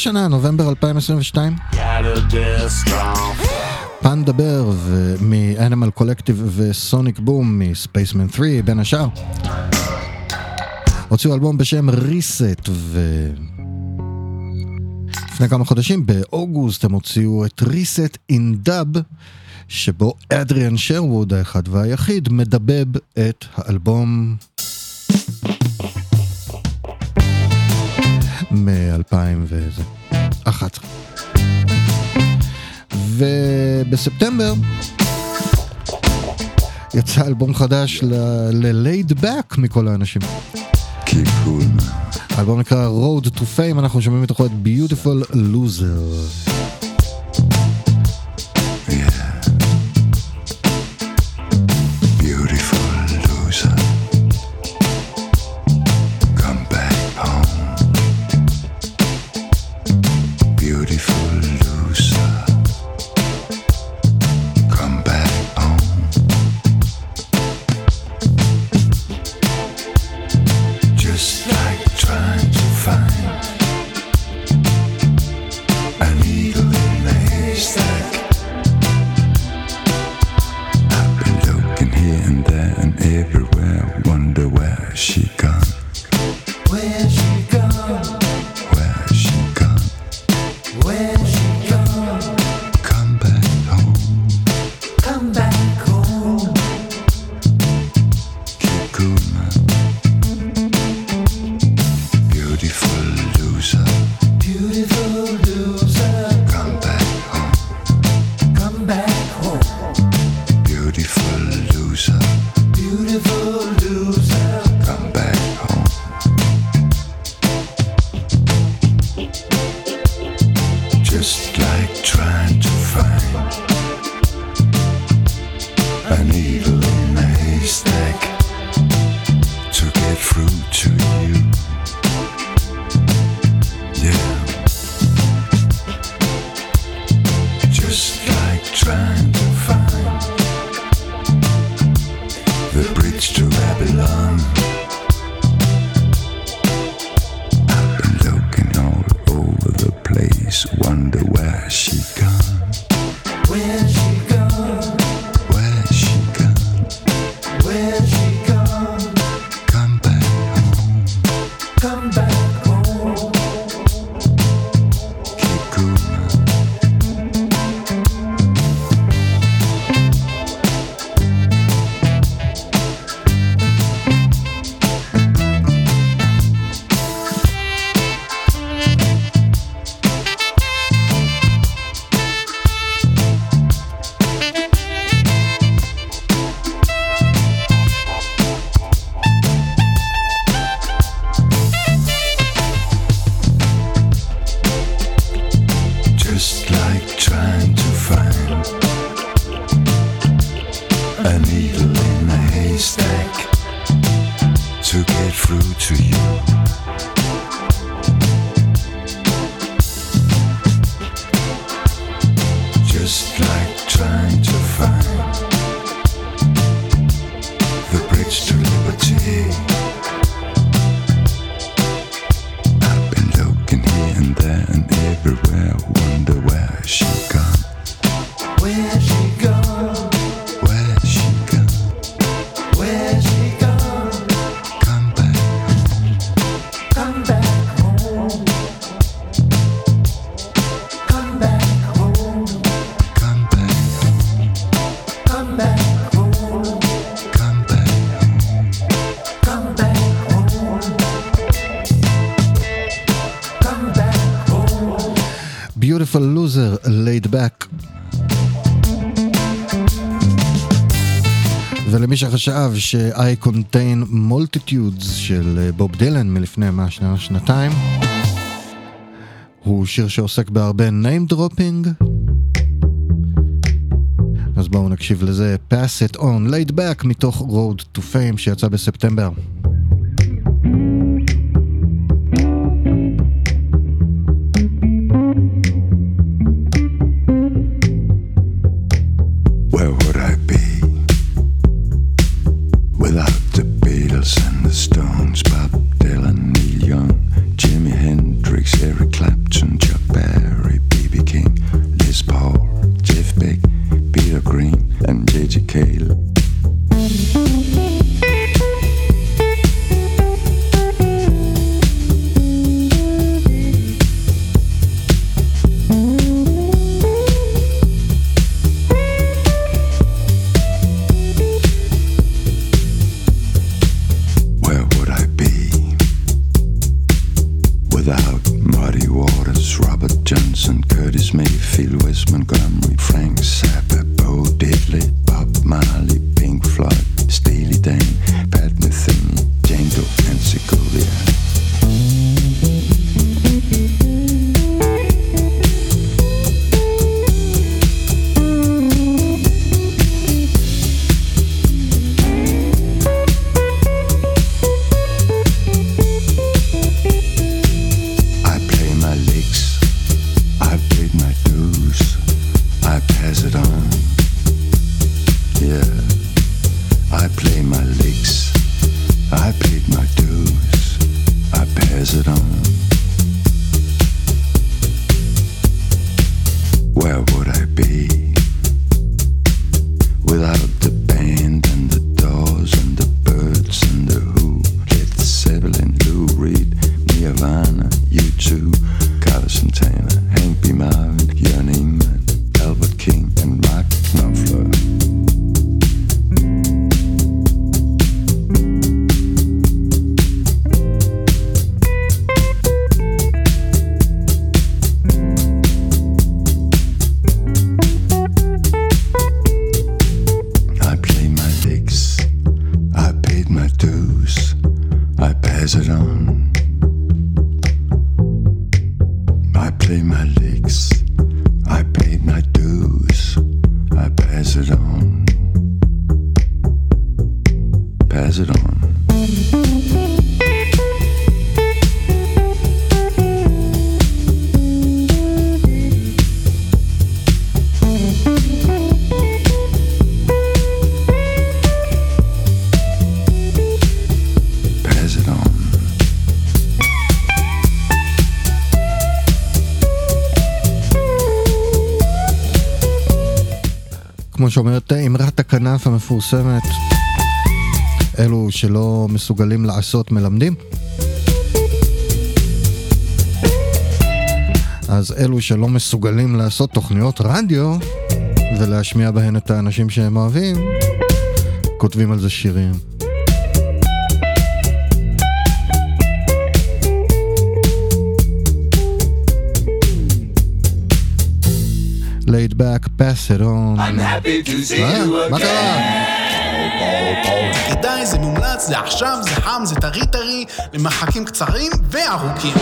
השנה, נובמבר 2022. פנדה בר מ-Animal Collective וסוניק בום מספייסמן 3 בין השאר. הוציאו אלבום בשם ריסט ו... לפני כמה חודשים, באוגוסט הם הוציאו את ריסט אין דאב, שבו אדריאן שרווד האחד והיחיד מדבב את האלבום מ-2000 וזה. בספטמבר יצא אלבום חדש ל-Laid Back מכל האנשים. קיקון. האלבום נקרא Road to Fame, אנחנו שומעים מתוכו את Beautiful Loser. עכשיו ש-I contain multitudes של אה, בוב דילן מלפני מה שנה שנתיים. הוא שיר שעוסק בהרבה name dropping. אז בואו נקשיב לזה Pass it on, laid back מתוך road to fame שיצא בספטמבר. שאומרת אמרת הכנף המפורסמת, אלו שלא מסוגלים לעשות מלמדים. אז אלו שלא מסוגלים לעשות תוכניות רדיו ולהשמיע בהן את האנשים שהם אוהבים, כותבים על זה שירים. laid back, pass it on. I'm happy to see אה, you again. מה קרה? כדאי, זה מומלץ, זה עכשיו, זה חם, זה טרי טרי, למרחקים קצרים וארוכים.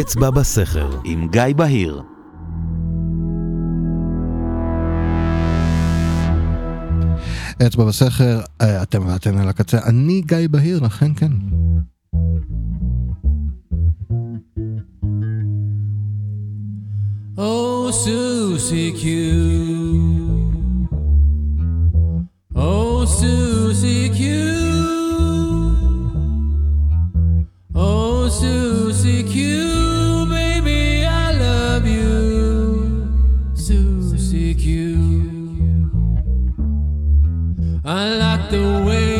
אצבע בסכר, עם גיא בהיר. אצבע בסכר, אה, אתם ואתן על הקצה, אני גיא בהיר, לכן כן. I like the way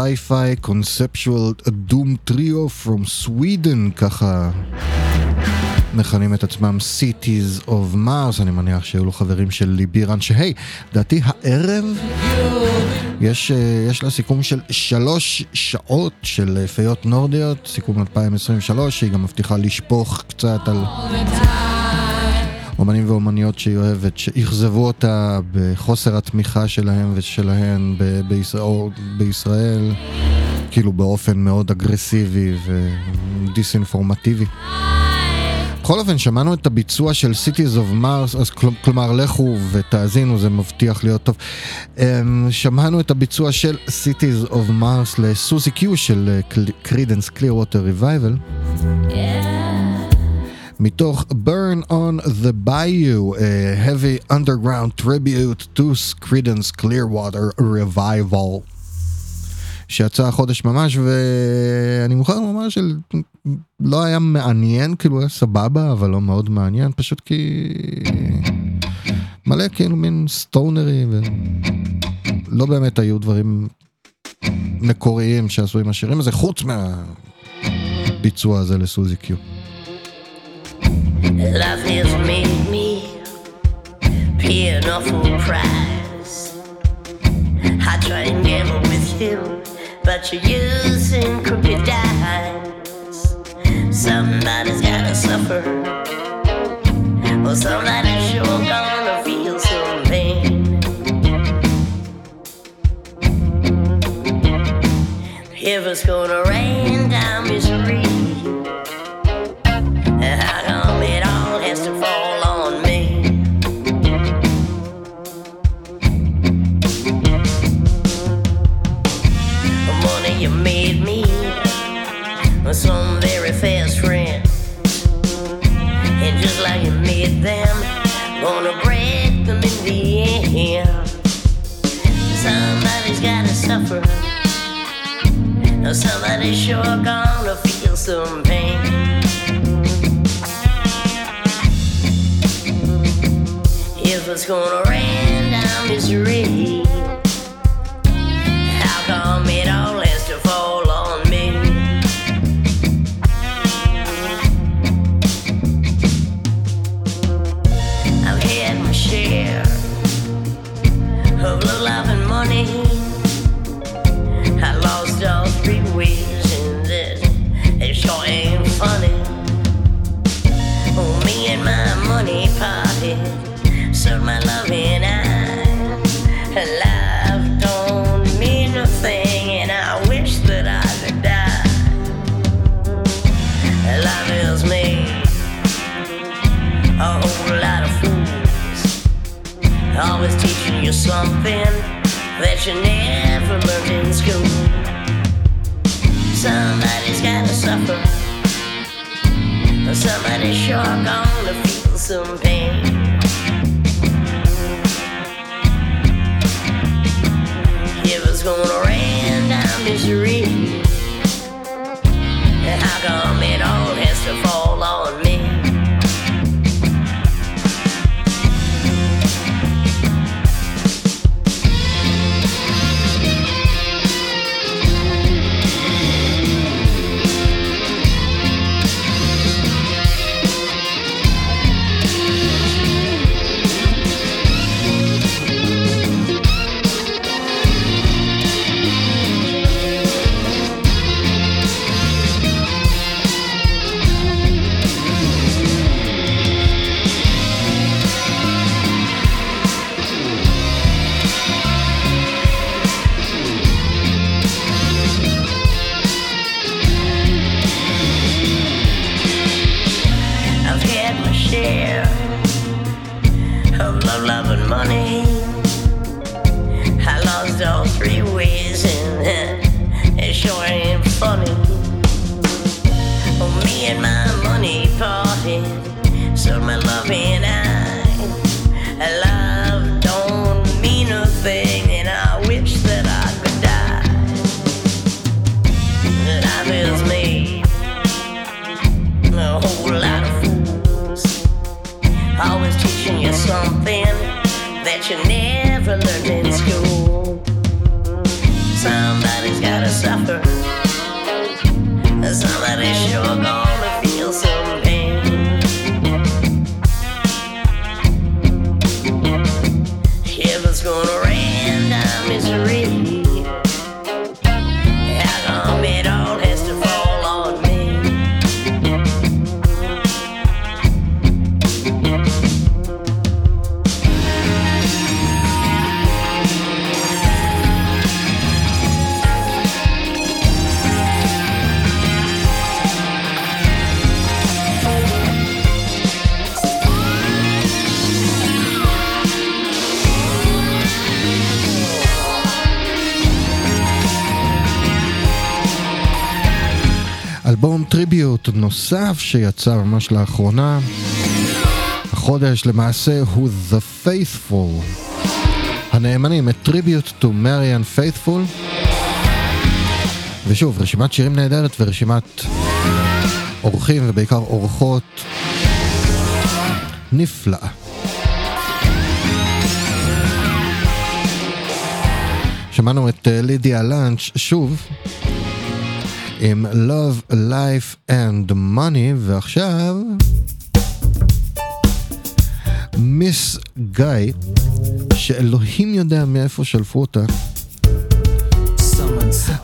sci-fi conceptual doom trio from Sweden, ככה מכנים את עצמם Cities of Mars, אני מניח שהיו לו חברים של ליבירן, שהי, לדעתי הערב יש, אה, יש לה סיכום של שלוש שעות של אה, פיות נורדיות, סיכום 2023, שהיא גם מבטיחה לשפוך קצת על אומנים ואומניות שהיא אוהבת, שאכזבו אותה בחוסר התמיכה שלהם ושלהן ב- בישראל, בישראל, כאילו באופן מאוד אגרסיבי ודיסאינפורמטיבי. בכל אופן, שמענו את הביצוע של Cities of Mars, אז כל, כלומר, לכו ותאזינו, זה מבטיח להיות טוב. אמ, שמענו את הביצוע של Cities of Mars ל Suzie Q של Creedence Clearwater Revival. מתוך Burn on the Bayou, a heavy underground tribute to Credence Clearwater Revival. שיצא החודש ממש, ואני מוכרח לומר שלא היה מעניין, כאילו היה סבבה, אבל לא מאוד מעניין, פשוט כי... מלא כאילו מין סטונרי, ולא באמת היו דברים מקוריים שעשו עם השירים הזה, חוץ מהביצוע הזה לסוזי קיו. Has made me pay an awful price. I try and gamble with you, but you're using crooked. Somebody's gotta suffer, or somebody's sure gonna feel some pain. If it's gonna rain down misery. Some very fast friends, and just like you made them, gonna break them in the end. Somebody's gotta suffer. Somebody's sure gonna feel some pain. If it's gonna rain down misery, something that you never learned in school. Somebody's gotta suffer, somebody's sure gonna feel some pain. If it's gonna rain down misery, שיצא ממש לאחרונה. החודש למעשה הוא The Faithful. הנאמנים, את טריביוט to Marian Faithful. ושוב, רשימת שירים נהדרת ורשימת אורחים ובעיקר אורחות נפלאה. שמענו את אה, לידיה לאנץ' שוב עם Love, Life and Money, ועכשיו Miss Guy, שאלוהים יודע מאיפה שלפו אותה.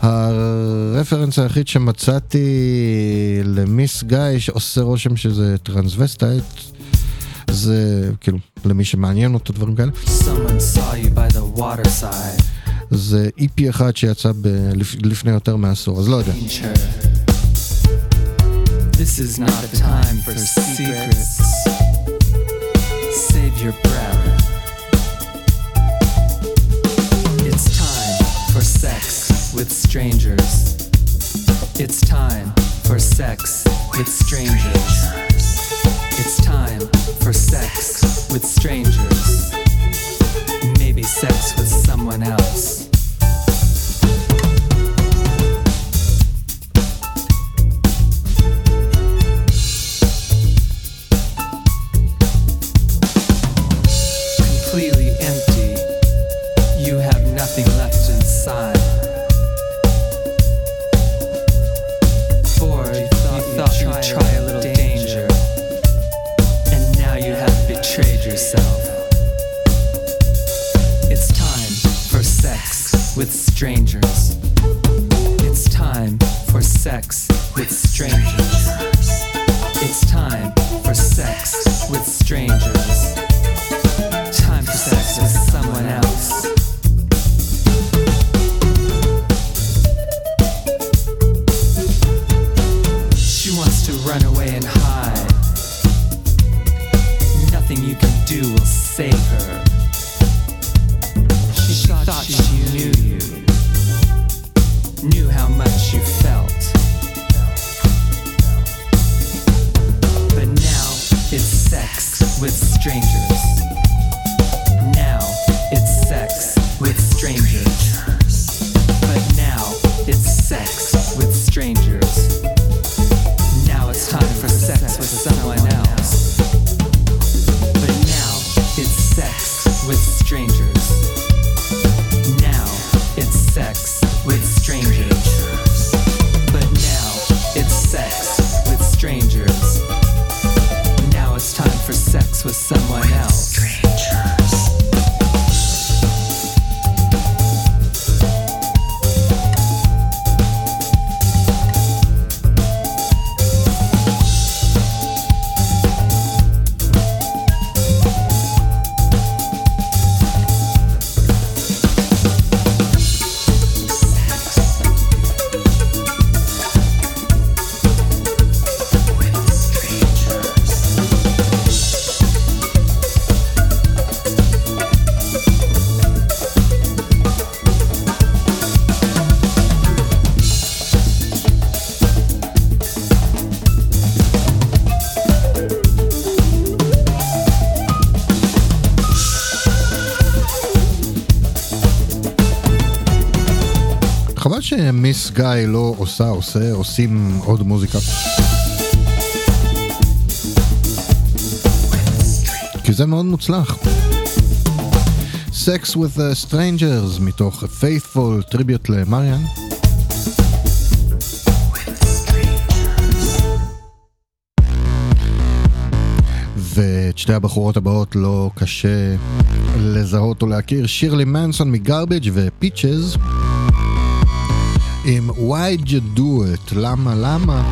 הרפרנס היחיד שמצאתי ל Miss Guy שעושה רושם שזה טרנסווסטייט זה כאילו למי שמעניין אותו דברים כאלה Someone saw you by the waterside. זה איפי אחד שיצא ב- לפ- לפני יותר מעשור אז לא יודע Change her. This is not a time for secrets. Save your breath. It's time for sex with strangers. It's time for sex with strangers. It's time for sex with strangers. Maybe sex with someone else. שמיס גיא לא עושה, עושה, עושים עוד מוזיקה. כי זה מאוד מוצלח. Sex with the Strangers מתוך a Faithful Tribute למריאן. ואת שתי הבחורות הבאות לא קשה לזהות או להכיר, שירלי מנסון מגרבג' ופיצ'ז. עם Why'd you do it? למה למה?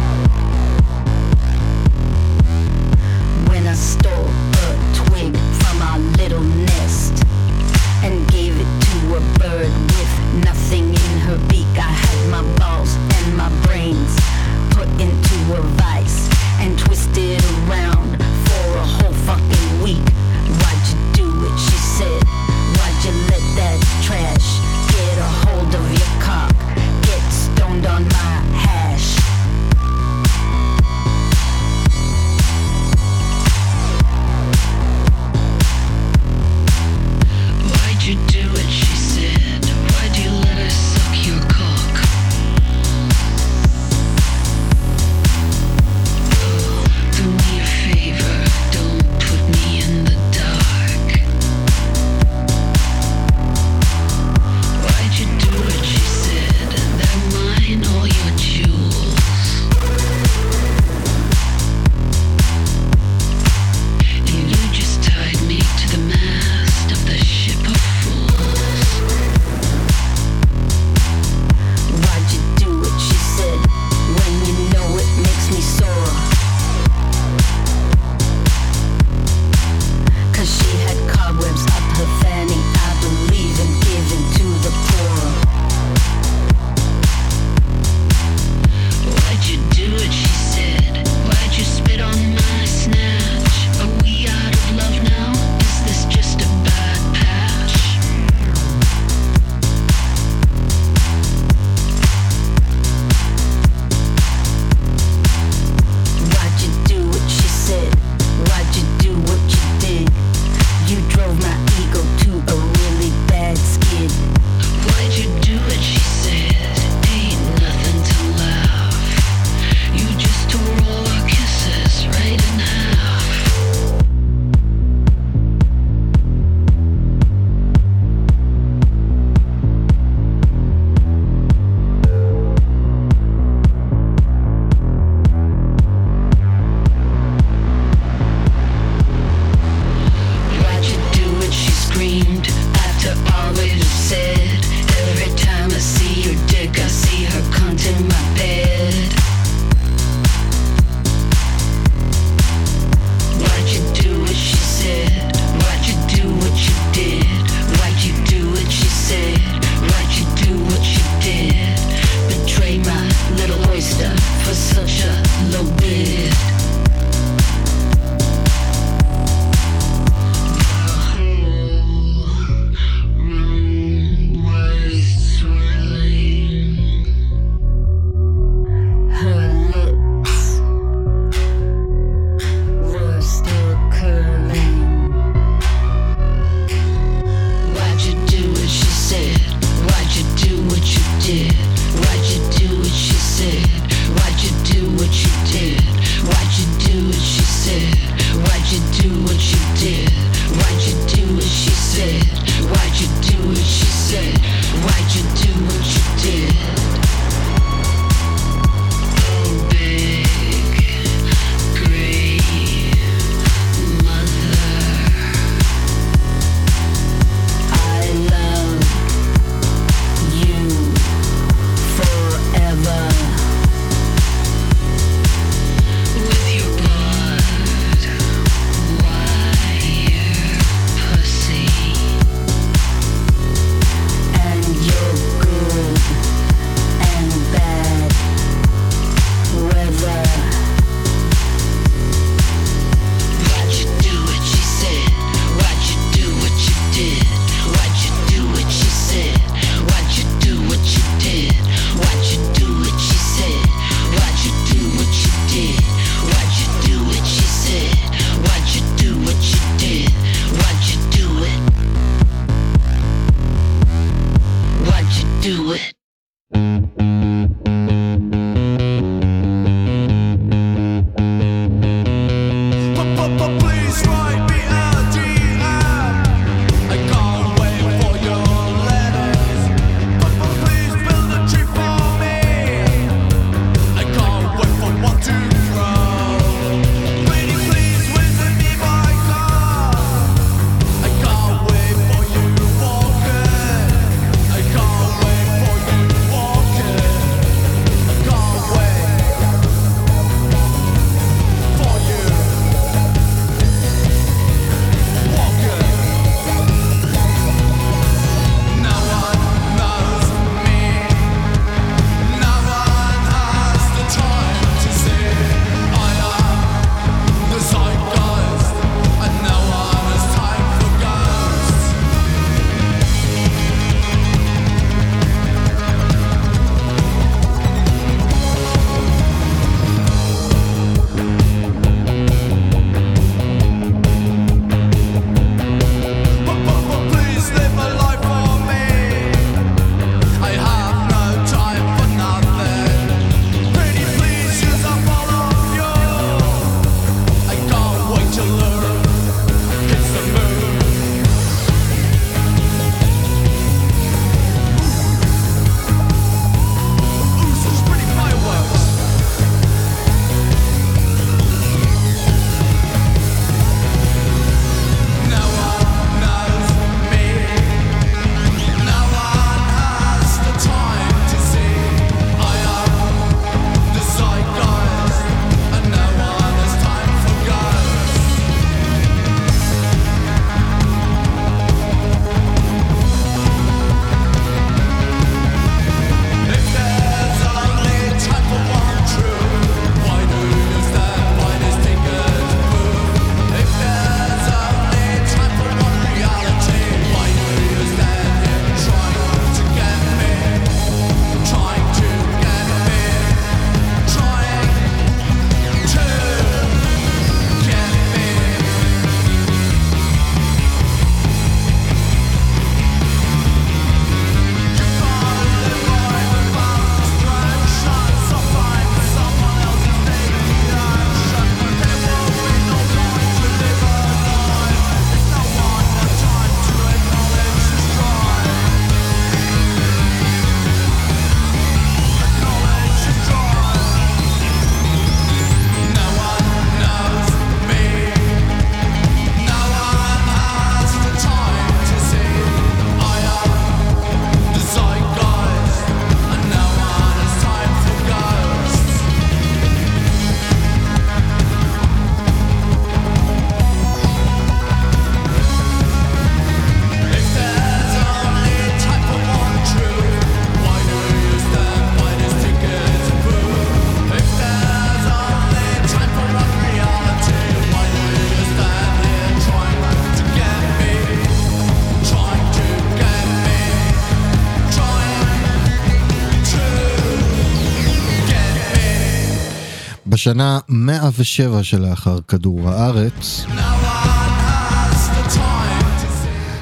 בשנה 107 שלאחר כדור הארץ,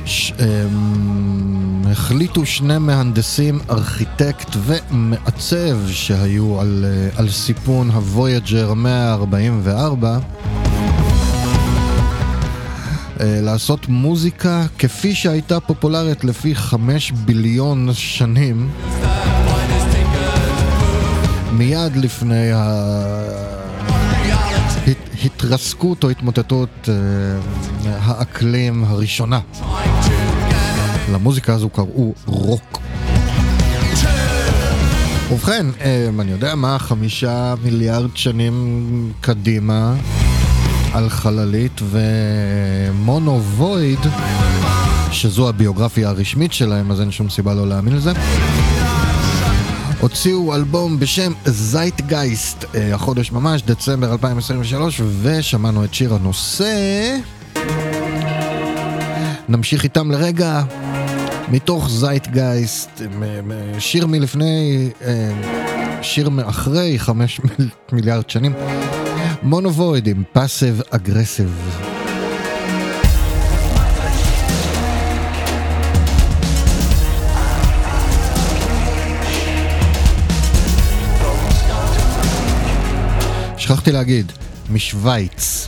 ש... הם... החליטו שני מהנדסים, ארכיטקט ומעצב שהיו על, אה, על סיפון הוויג'ר 144 אה, לעשות מוזיקה כפי שהייתה פופולרית לפי חמש ביליון שנים. מיד לפני ההתרסקות או התמוטטות אה, האקלים הראשונה. למוזיקה הזו קראו רוק. ובכן, אה, אני יודע מה, חמישה מיליארד שנים קדימה על חללית ומונו וויד, שזו הביוגרפיה הרשמית שלהם, אז אין שום סיבה לא להאמין לזה. הוציאו אלבום בשם זייטגייסט, אה, החודש ממש, דצמבר 2023, ושמענו את שיר הנושא. נמשיך איתם לרגע, מתוך זייטגייסט, שיר מלפני, אה, שיר מאחרי חמש מיל- מיליארד שנים. מונובויד עם פאסיב אגרסיב. שכחתי להגיד, משוויץ.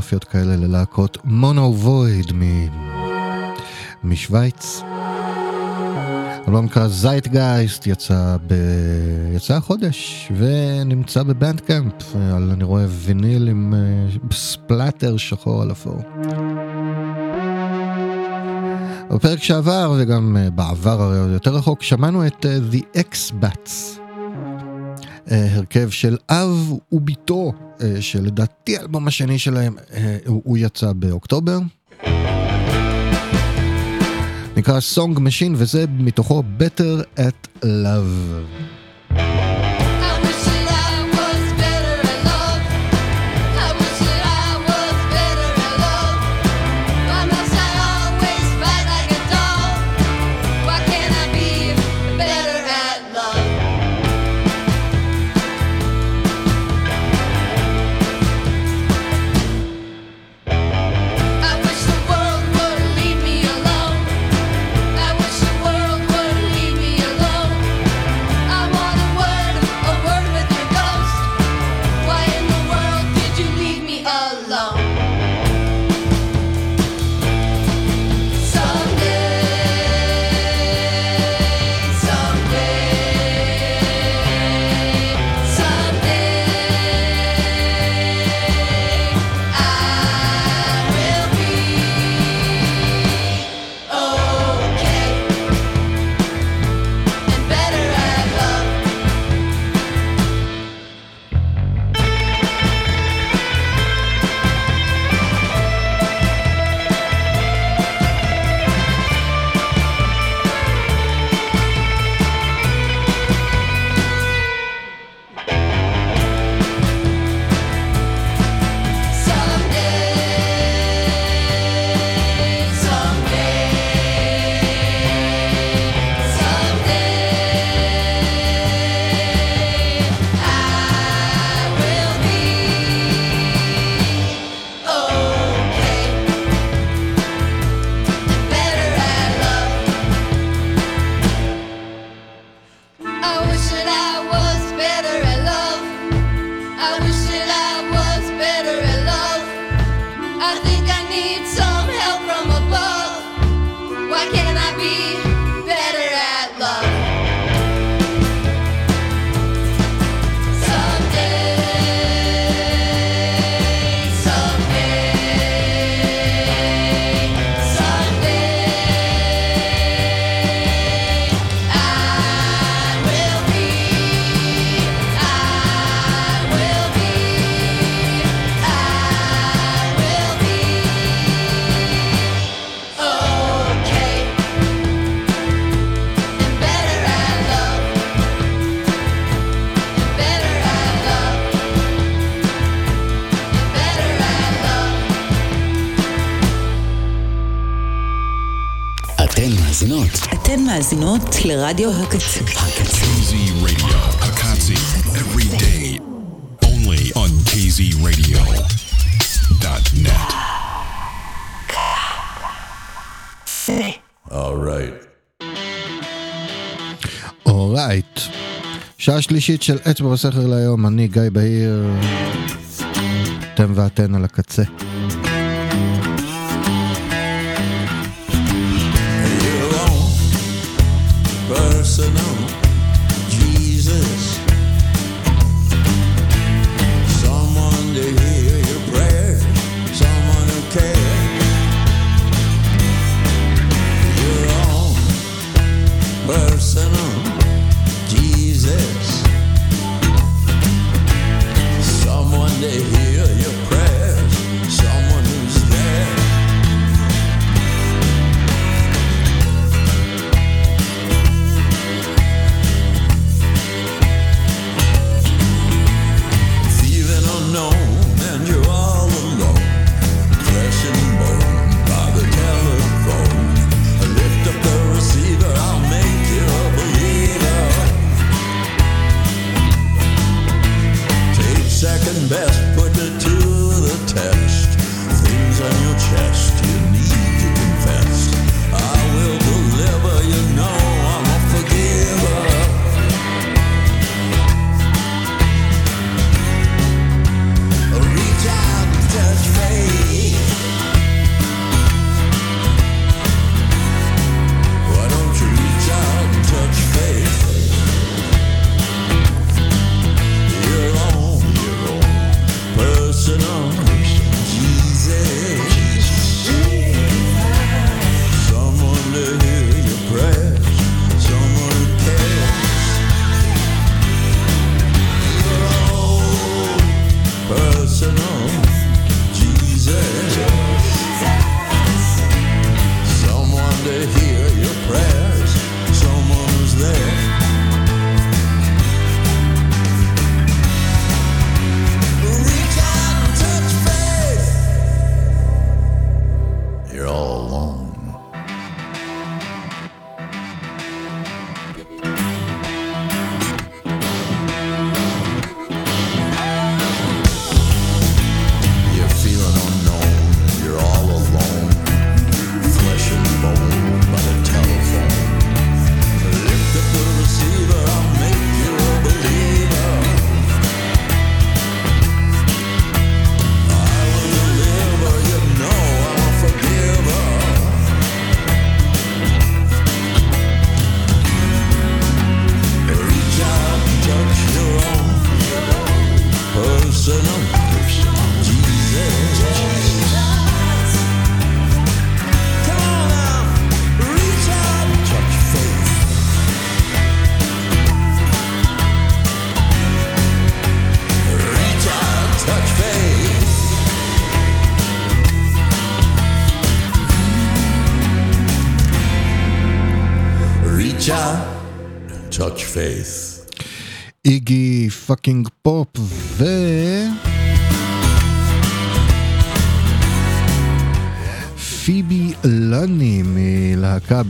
ביוגרפיות כאלה ללהקות מונו וויד מ... משוויץ. אלבום נקרא זייטגייסט, יצא, ב... יצא החודש ונמצא בבנד קמפ אני רואה ויניל עם אה, ספלאטר שחור על אפור. בפרק שעבר וגם אה, בעבר הרי יותר רחוק שמענו את אה, The X-Bats, הרכב של אב וביתו אה, שלדעתי האלבום השני שלהם אה, הוא, יצא באוקטובר. נקרא Song Machine וזה מתוכו Better at Love. ברדיו הקצה. הקצוזי רדיו, הקצי, every day, only on kzradio.net. אורייט. אורייט. שעה שלישית של אצבע בסכר להיום, אני גיא בהיר, אתם ואתן על הקצה.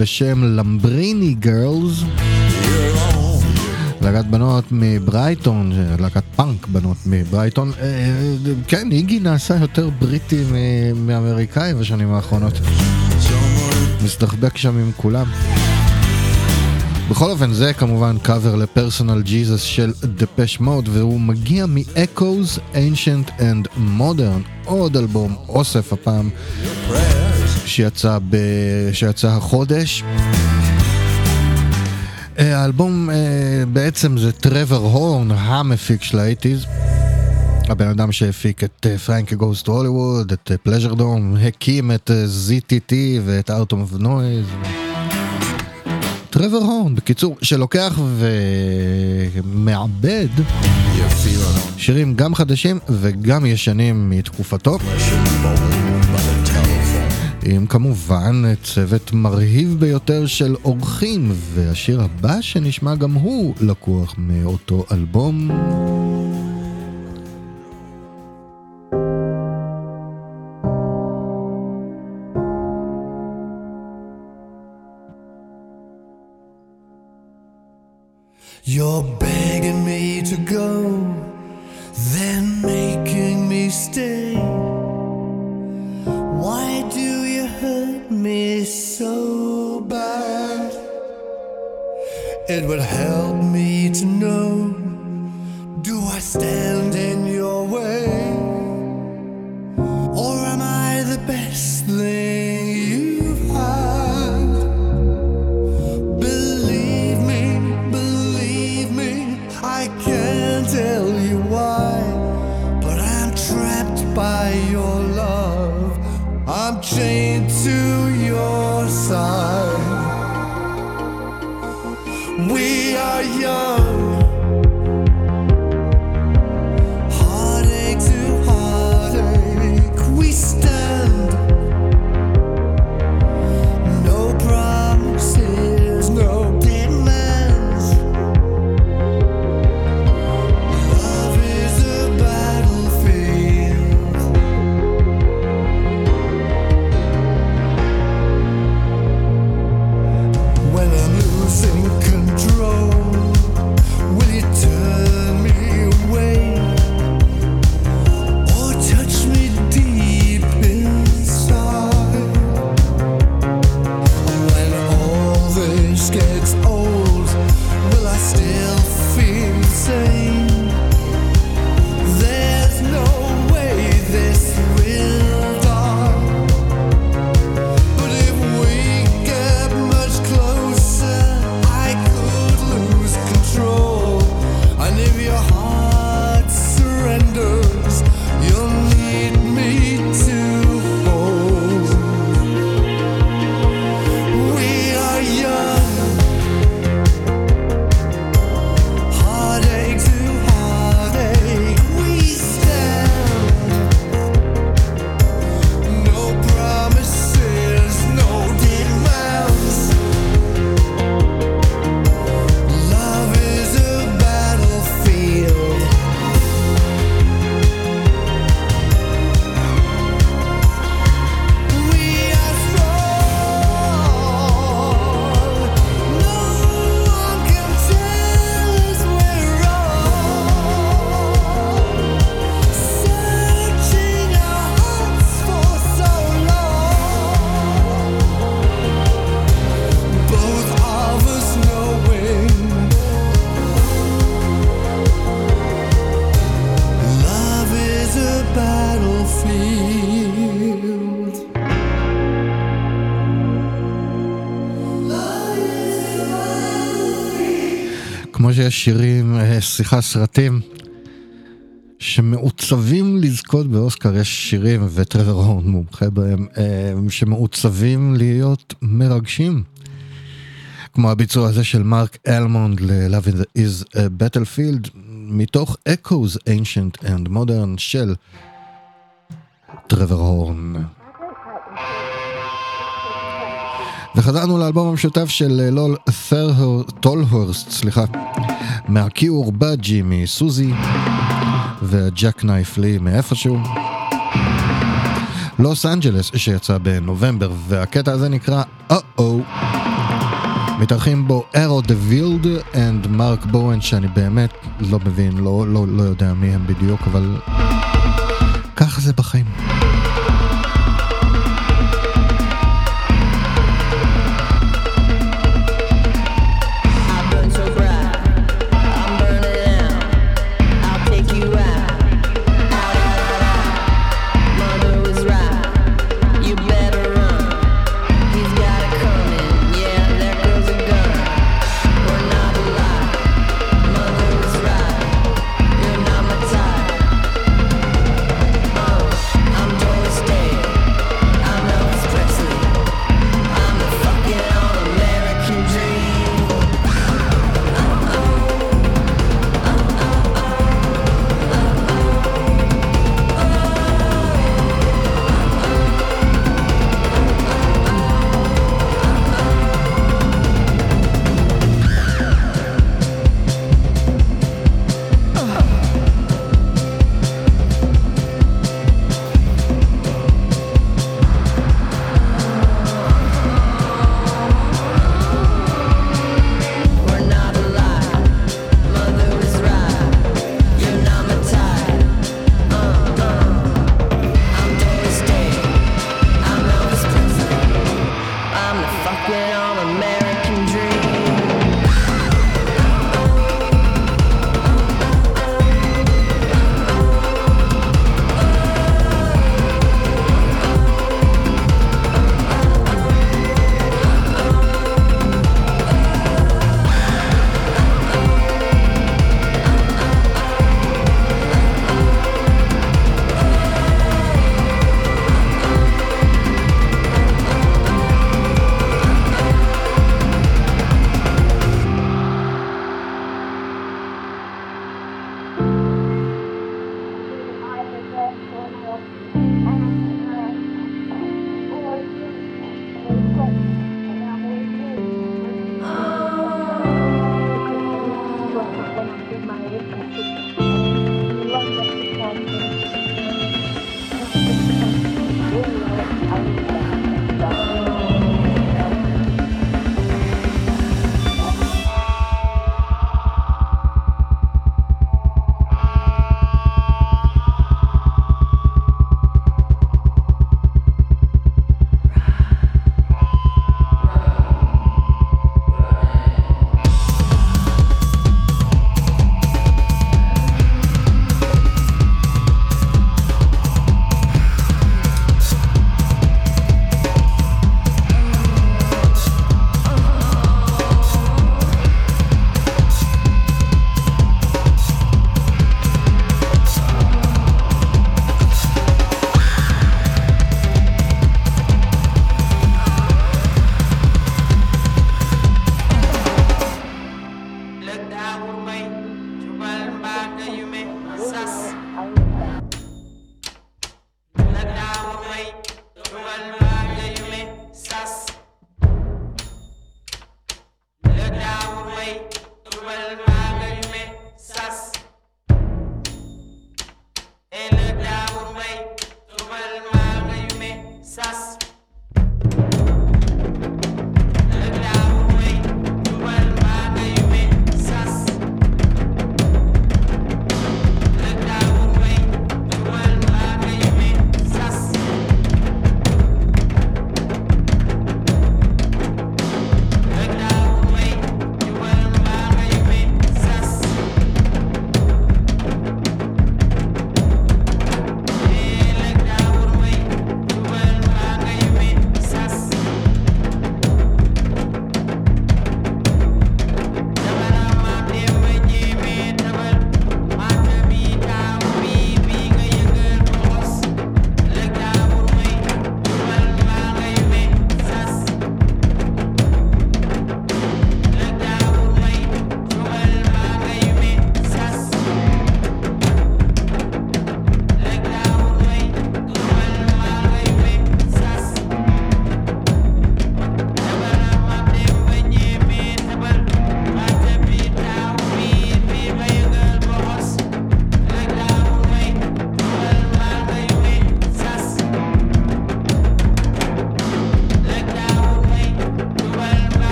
בשם Lambrini Girls. להקת בנות מברייטון, להקת פאנק בנות מברייטון. אה, כן, איגי נעשה יותר בריטי מאמריקאי בשנים האחרונות. מסתחבק שם עם כולם. בכל אופן זה כמובן קאבר ל Personal Jesus של Depeche Mode והוא מגיע מ-Echoes Ancient and Modern עוד אלבום אוסף הפעם שיצא, ב... שיצא החודש. אה, האלבום אה, בעצם זה טרוור הורן המפיק של האייטיז הבן אדם שהפיק את פרנקי גוסט הוליווד, את פלז'ר דום, הקים את אה, ZTT ואת Out of Noise. טרוור הורן, בקיצור, שלוקח ומעבד שירים גם חדשים וגם ישנים מתקופתו. עם כמובן צוות מרהיב ביותר של אורחים, והשיר הבא שנשמע גם הוא לקוח מאותו אלבום. You're begging me to go, then making me stay. So bad? It would help me to know do I stand in your way? Or am I the best thing שיש שירים, אה, סליחה, סרטים, שמעוצבים לזכות באוסקר, יש שירים, וטרוור הורן מומחה בהם, אה, שמעוצבים להיות מרגשים. כמו הביצוע הזה של מרק אלמונד ל-Love is a Battlefield, מתוך Echoes Ancient and Modern של טרוור הורן. וחזרנו לאלבום המשותף של אה, לול טולהורסט, סליחה, מה Cure Budgie מסוזי ו Jacknife Lee מאיפשהו. לוס אנג'לס שיצא בנובמבר והקטע הזה נקרא אה-או. מתארחים בו אירו דה וילד and מרק בואן שאני באמת לא מבין, לא, לא, לא יודע מי הם בדיוק, אבל ככה זה בחיים.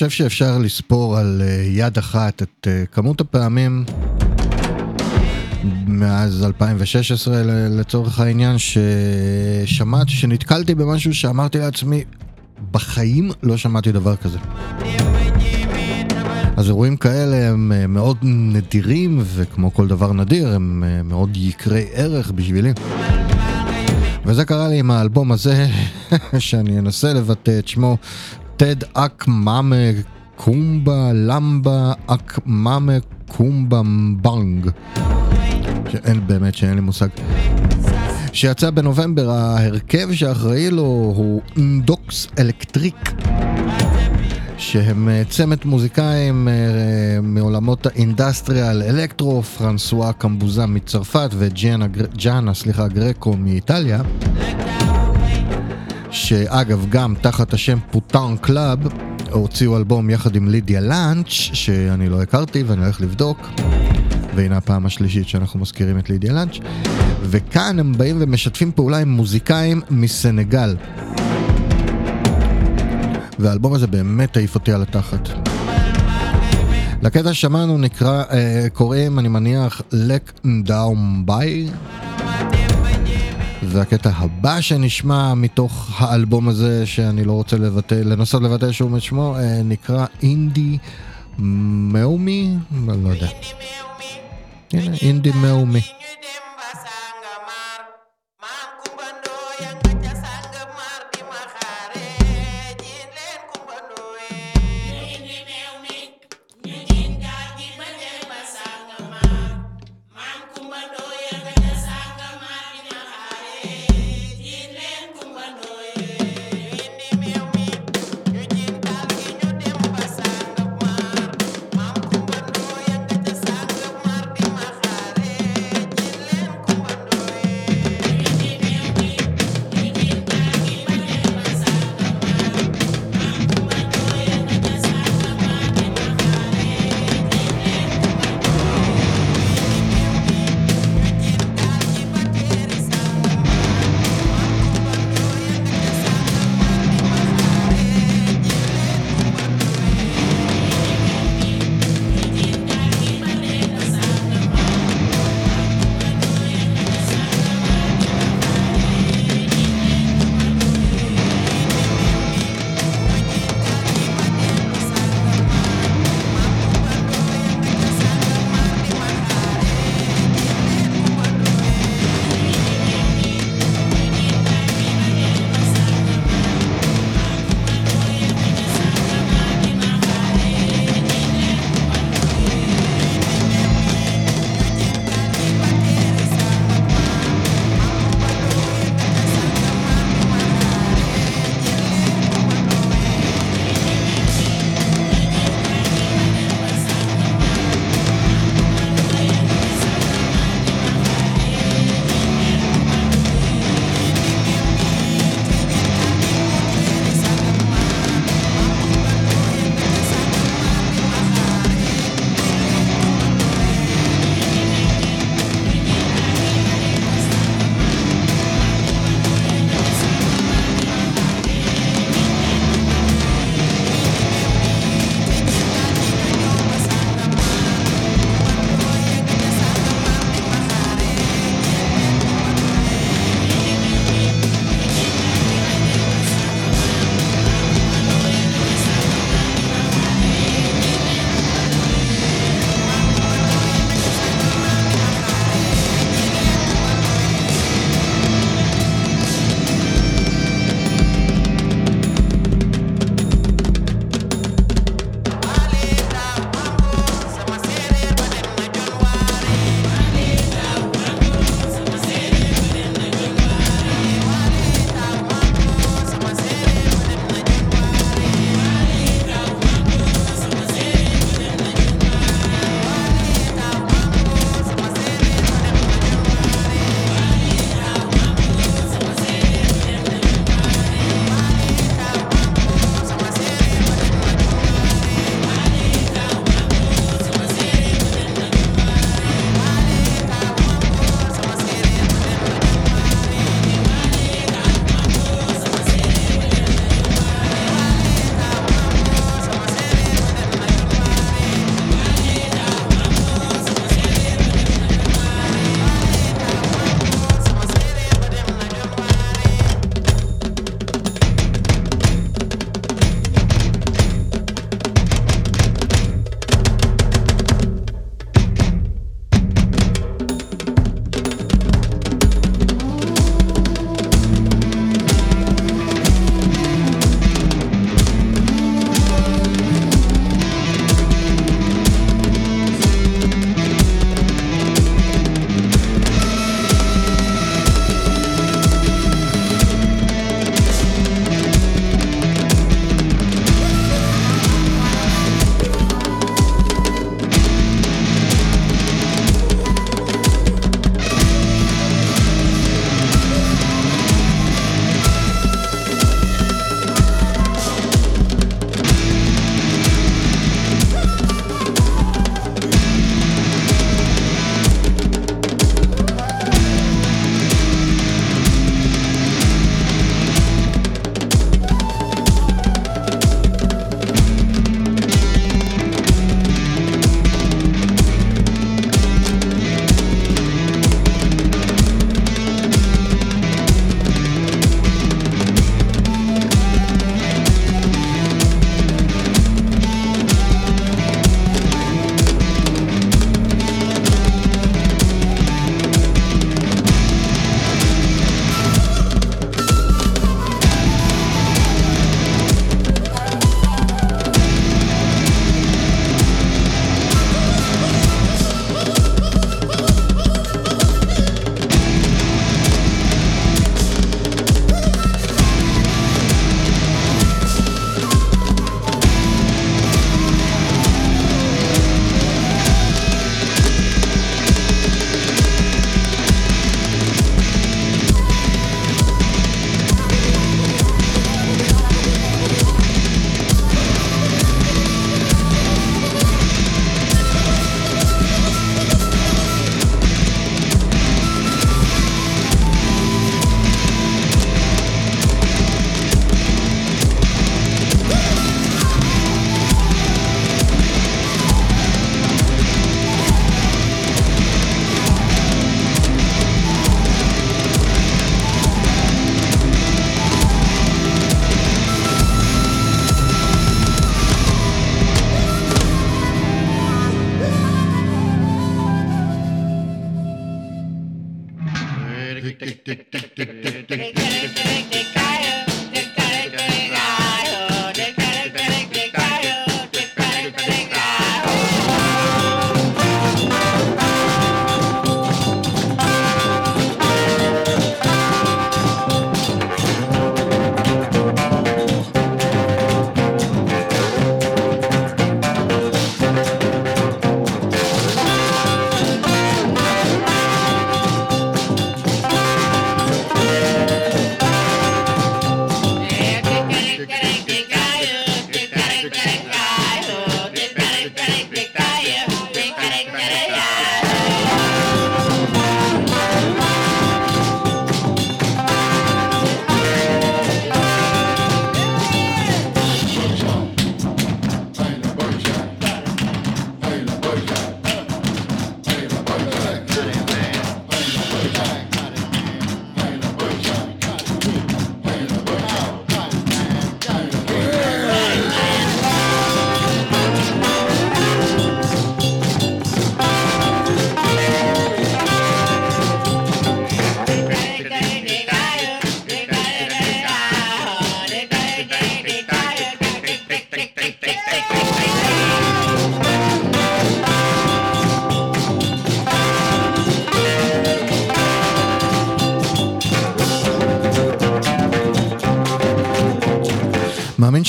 חושב שאפשר לספור על אה, יד אחת את אה, כמות הפעמים מאז 2016 ל- לצורך העניין ששמעתי, שנתקלתי במשהו שאמרתי לעצמי, בחיים לא שמעתי דבר כזה. אז אירועים כאלה הם אה, מאוד נדירים, וכמו כל דבר נדיר, הם מאוד יקרי ערך בשבילי. וזה קרה לי עם האלבום הזה, שאני אנסה לבטא את שמו, תד אק מאמה קומבה למבה אק מאמה קומבה בנג. שאין באמת, שאין לי מושג. שיצא בנובמבר, ההרכב שאחראי לו הוא אינדוקס אלקטריק. שהם אה, צמד מוזיקאים אה, מעולמות האינדסטריאל אלקטרו, פרנסואה קמבוזה מצרפת וג'אנה, סליחה, גרקו מאיטליה. שאגב, גם תחת השם Putan Club, הוציאו אלבום יחד עם לידיה לאנץ', שאני לא הכרתי ואני הולך לבדוק. והנה הפעם השלישית שאנחנו מזכירים את לידיה לאנץ'. וכאן הם באים ומשתפים פעולה עם מוזיקאים מסנגל. והאלבום הזה באמת העיף אותי על התחת. לקטע ששמענו נקרא, אה, קוראים, אני מניח, לק דאום ביי. והקטע הבא שנשמע מתוך האלבום הזה, שאני לא רוצה לבטא, לנסות לבטא שוב את שמו, אה, נקרא אינדי מאומי? לא יודע. הנה, אינדי מאומי.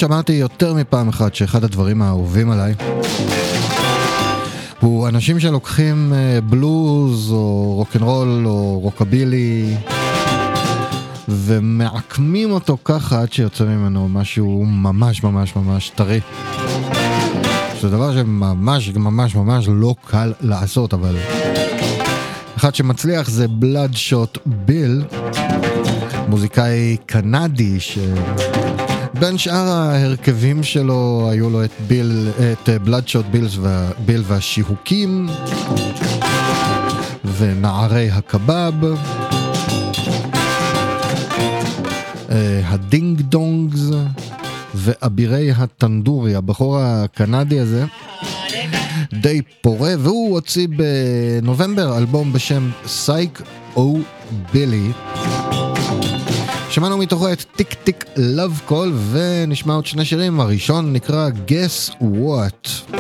שמעתי יותר מפעם אחת שאחד הדברים האהובים עליי הוא אנשים שלוקחים אה, בלוז או רוקנרול או רוקבילי ומעקמים אותו ככה עד שיוצא ממנו משהו ממש ממש ממש טרי. זה דבר שממש ממש ממש לא קל לעשות אבל אחד שמצליח זה בלאד שוט ביל מוזיקאי קנדי ש... בין שאר ההרכבים שלו היו לו את ביל, את Bloodshot Bills וה, ביל והשיהוקים ונערי הקבב אה, ה Ding Dongs ואבירי הטנדורי, הבחור הקנדי הזה די פורה והוא הוציא בנובמבר אלבום בשם סייק O Billy שמענו מתוכו את Tick Tick Love Call ונשמע עוד שני שירים, הראשון נקרא Guess What.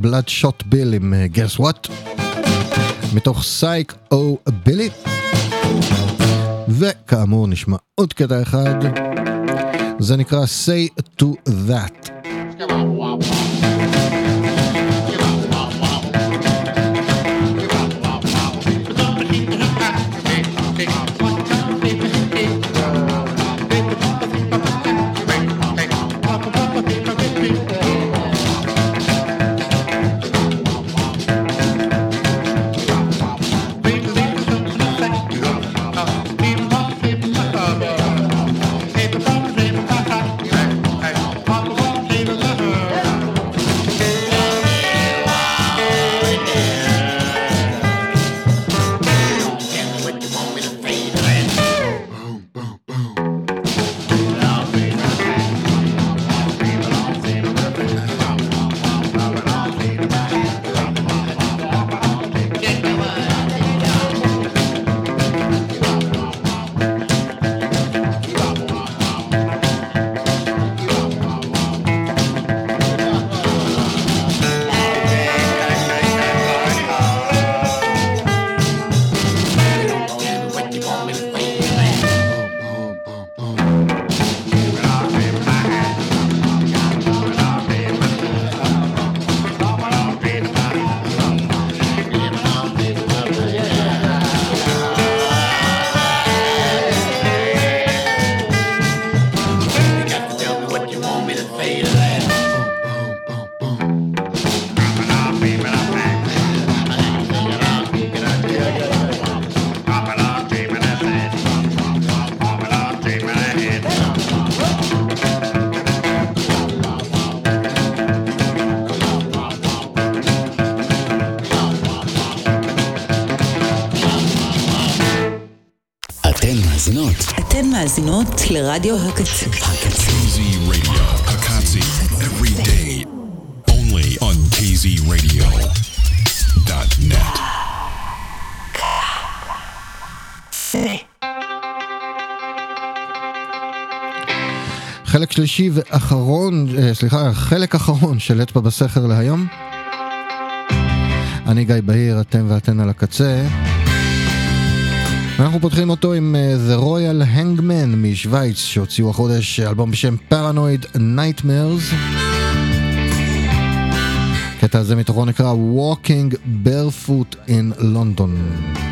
בלאד שוט ביל עם גרס וואט מתוך סייק או בילי וכאמור נשמע עוד קטע אחד. זה נקרא say to that של אצבע בסכר להיום. אני גיא בהיר, אתם ואתן על הקצה. ואנחנו פותחים אותו עם uh, The Royal Hangman משוויץ, שהוציאו החודש אלבום בשם Paranoid Nightmares. קטע הזה מתוכו נקרא Walking Barefoot in London.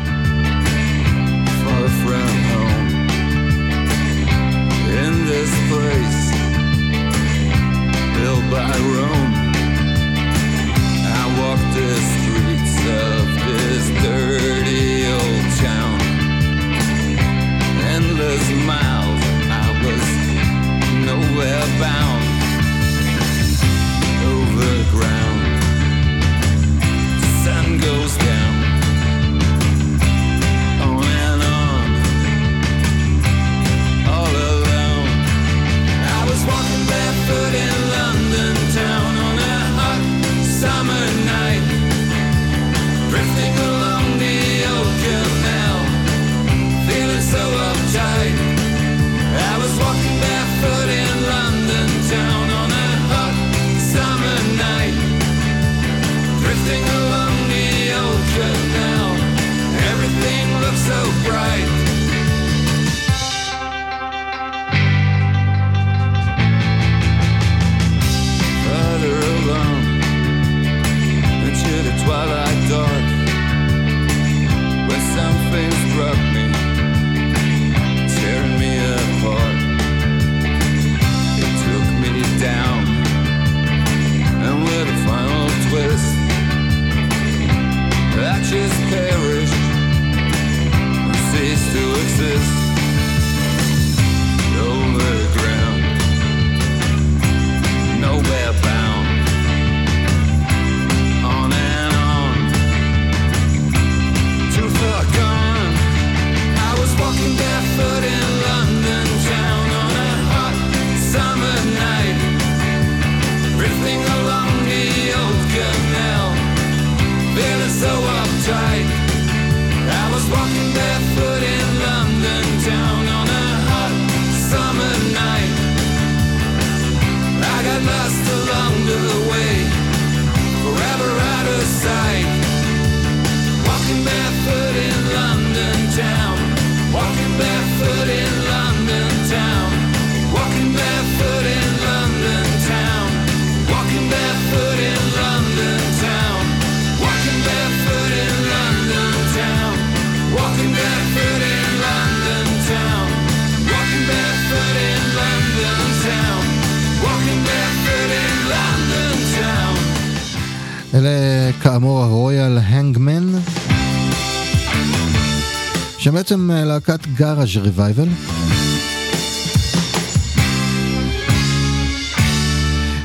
גראז' רווייבל.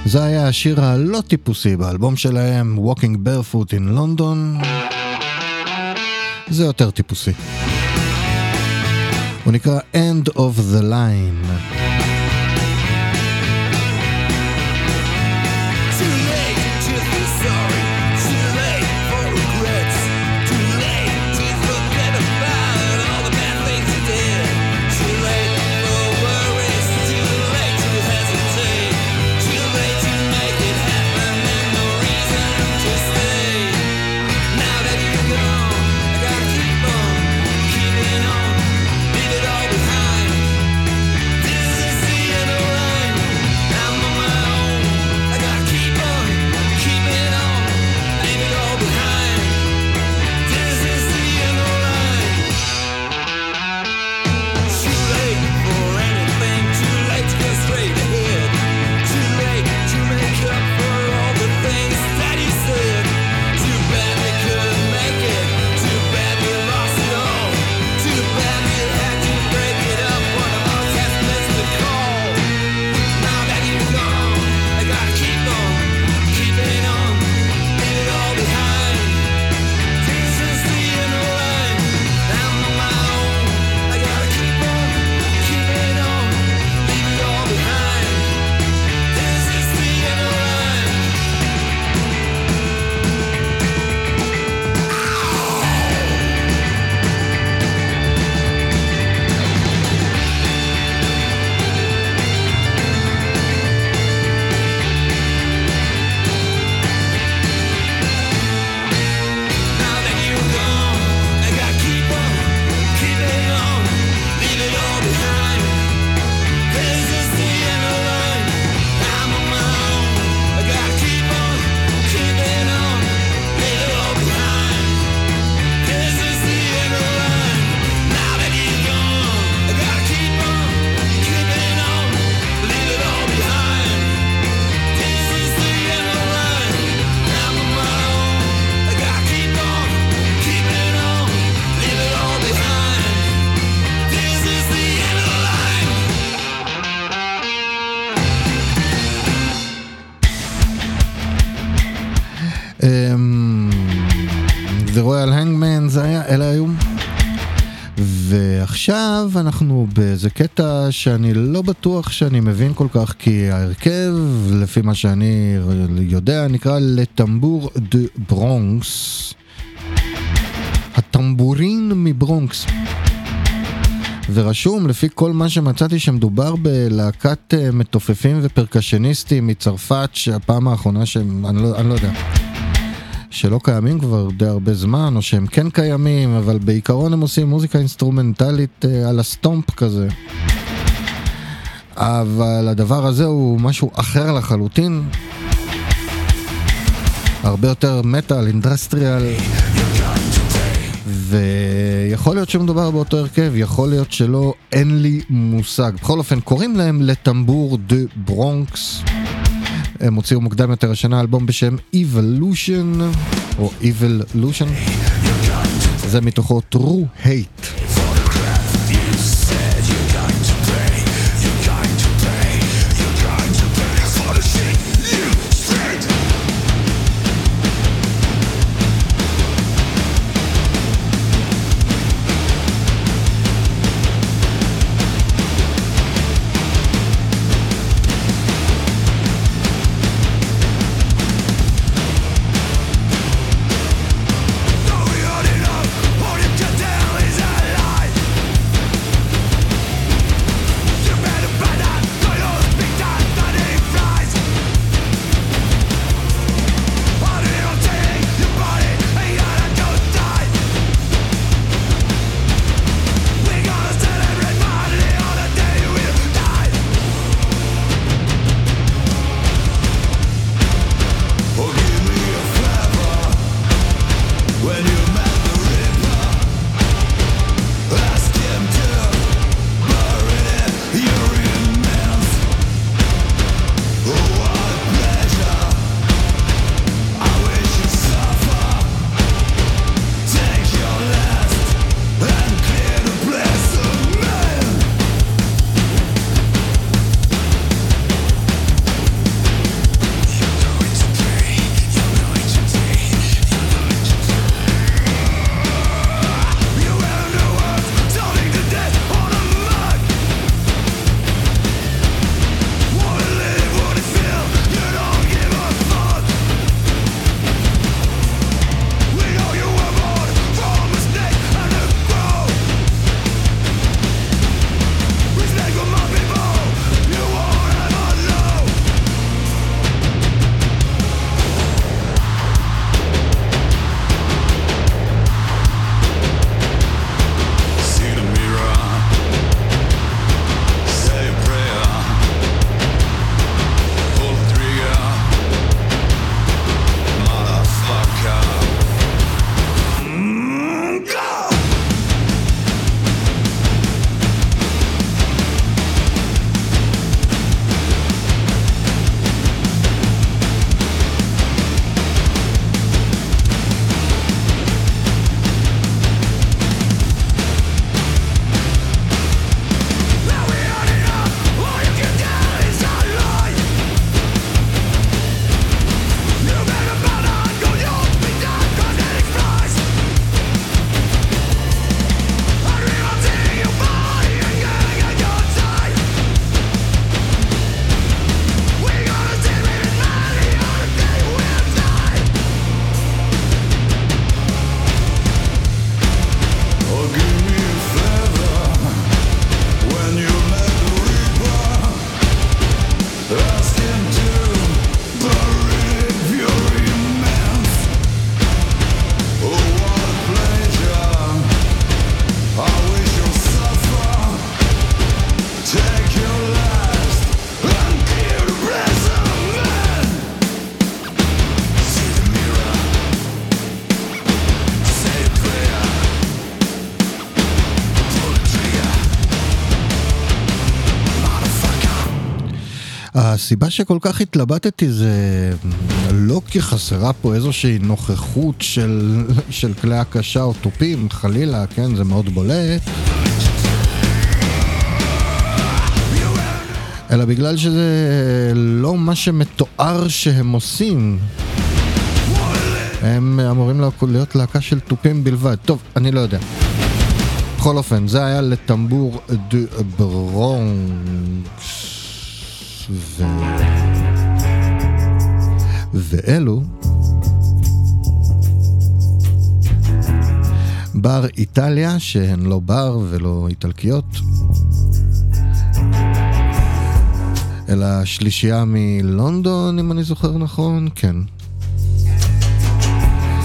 זה היה השיר הלא טיפוסי באלבום שלהם, Walking Barefoot in London. זה יותר טיפוסי. הוא נקרא End of the Line. שאני לא בטוח שאני מבין כל כך, כי ההרכב, לפי מה שאני יודע, נקרא Les Tambours du Bronx. הטמבורין מברונקס. ורשום לפי כל מה שמצאתי שמדובר בלהקת אה, מתופפים ופרקשניסטים מצרפת שהפעם האחרונה שהם, אני לא, אני לא יודע, שלא קיימים כבר די הרבה זמן או שהם כן קיימים אבל בעיקרון הם עושים מוזיקה אינסטרומנטלית אה, על ה Stomp כזה. אבל הדבר הזה הוא משהו אחר לחלוטין. הרבה יותר מטאל, אינדסטריאל. ויכול להיות שמדובר באותו הרכב, יכול להיות שלא, אין לי מושג. בכל אופן, קוראים להם לטמבור דה ברונקס. הם הוציאו מוקדם יותר השנה אלבום בשם Evolution, או Evolution. זה מתוכו True Hate. הסיבה שכל כך התלבטתי זה לא כי חסרה פה איזושהי נוכחות של, של כלי הקשה או תופים, חלילה, כן, זה מאוד בולט. אלא בגלל שזה לא מה שמתואר שהם עושים. הם אמורים לה- להיות להקה של תופים בלבד. טוב, אני לא יודע. בכל אופן, זה היה לטמבור דה ברונקס. ו... ואלו בר איטליה, שהן לא בר ולא איטלקיות, אלא שלישייה מלונדון, אם אני זוכר נכון, כן.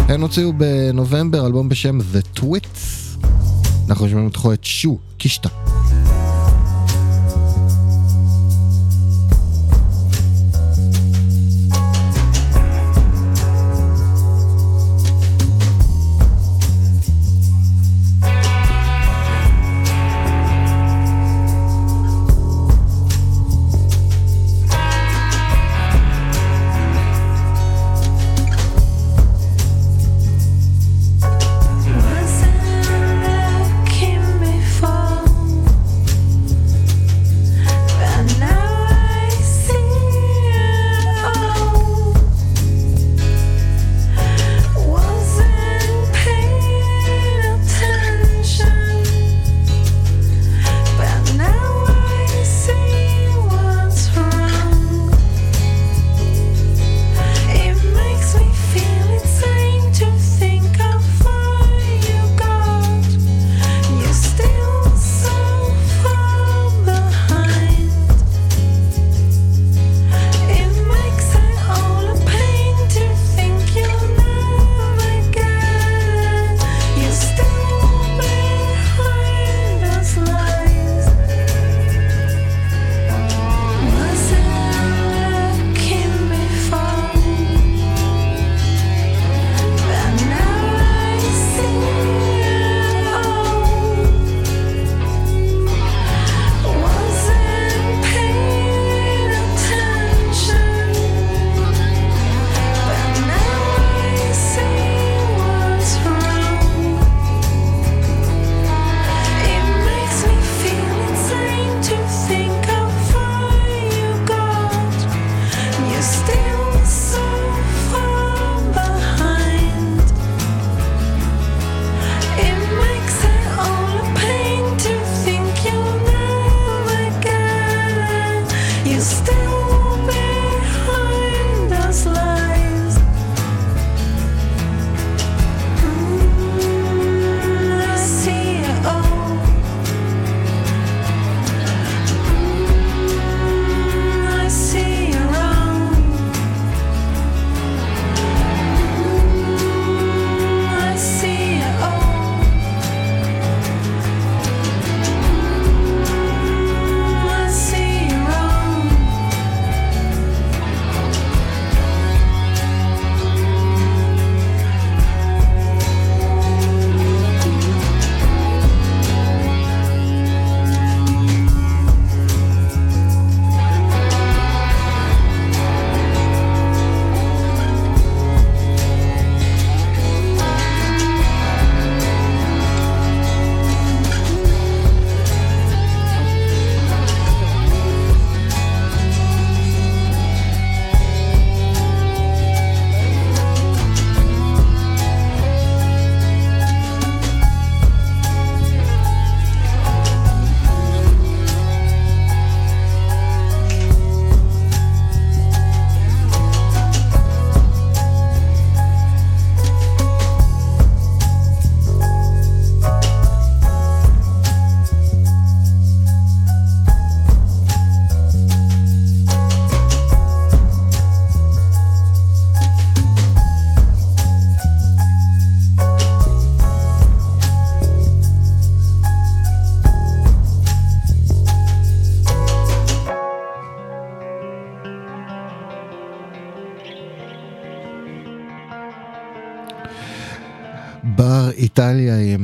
הן הוציאו בנובמבר אלבום בשם The Twits. אנחנו שומעים מתוכו את שו, קישטה.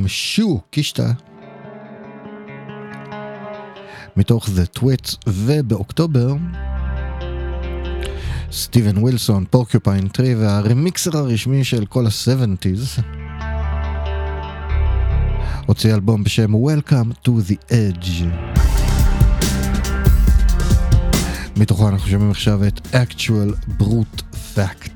שו קישטה מתוך The Twits ובאוקטובר סטיבן ווילסון, פורקיופיין טרי והרמיקסר הרשמי של כל ה-70's הוציא אלבום בשם Welcome to the Edge. מתוכו אנחנו שומעים עכשיו את Actual Brute Facts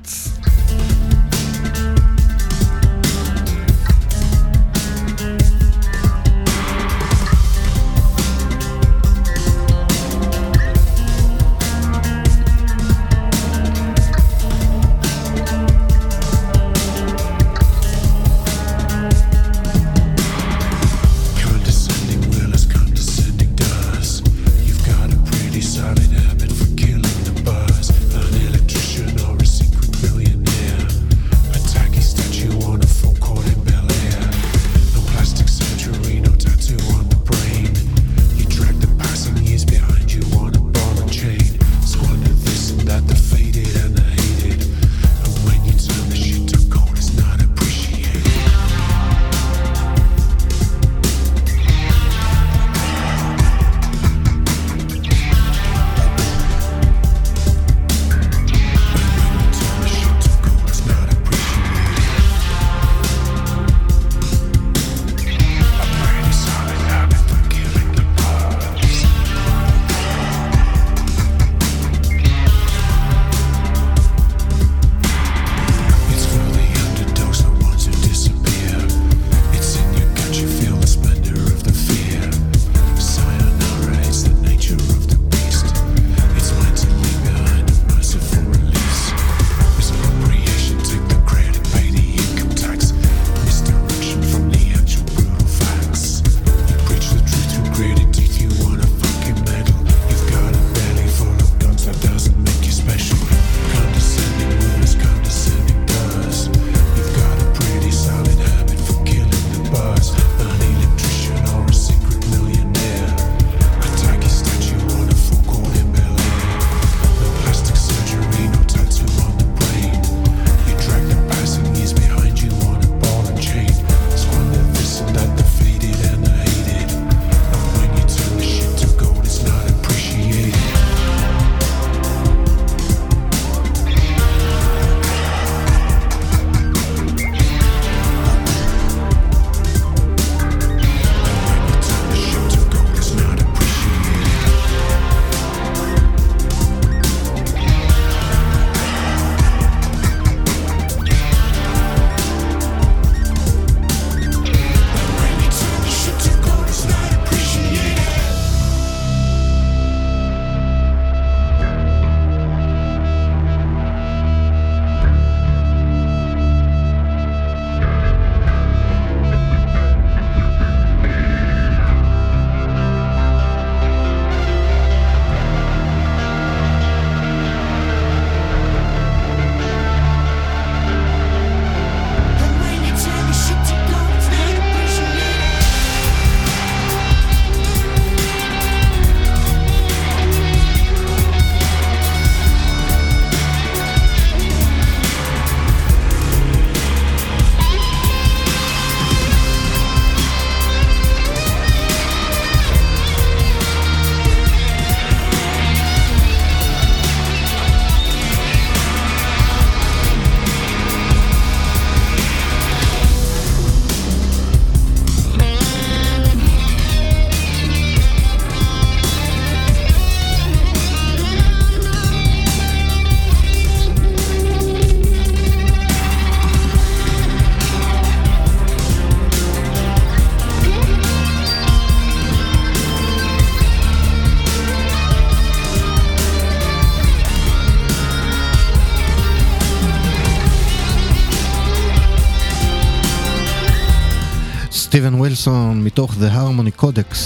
מתוך The Harmony Codex.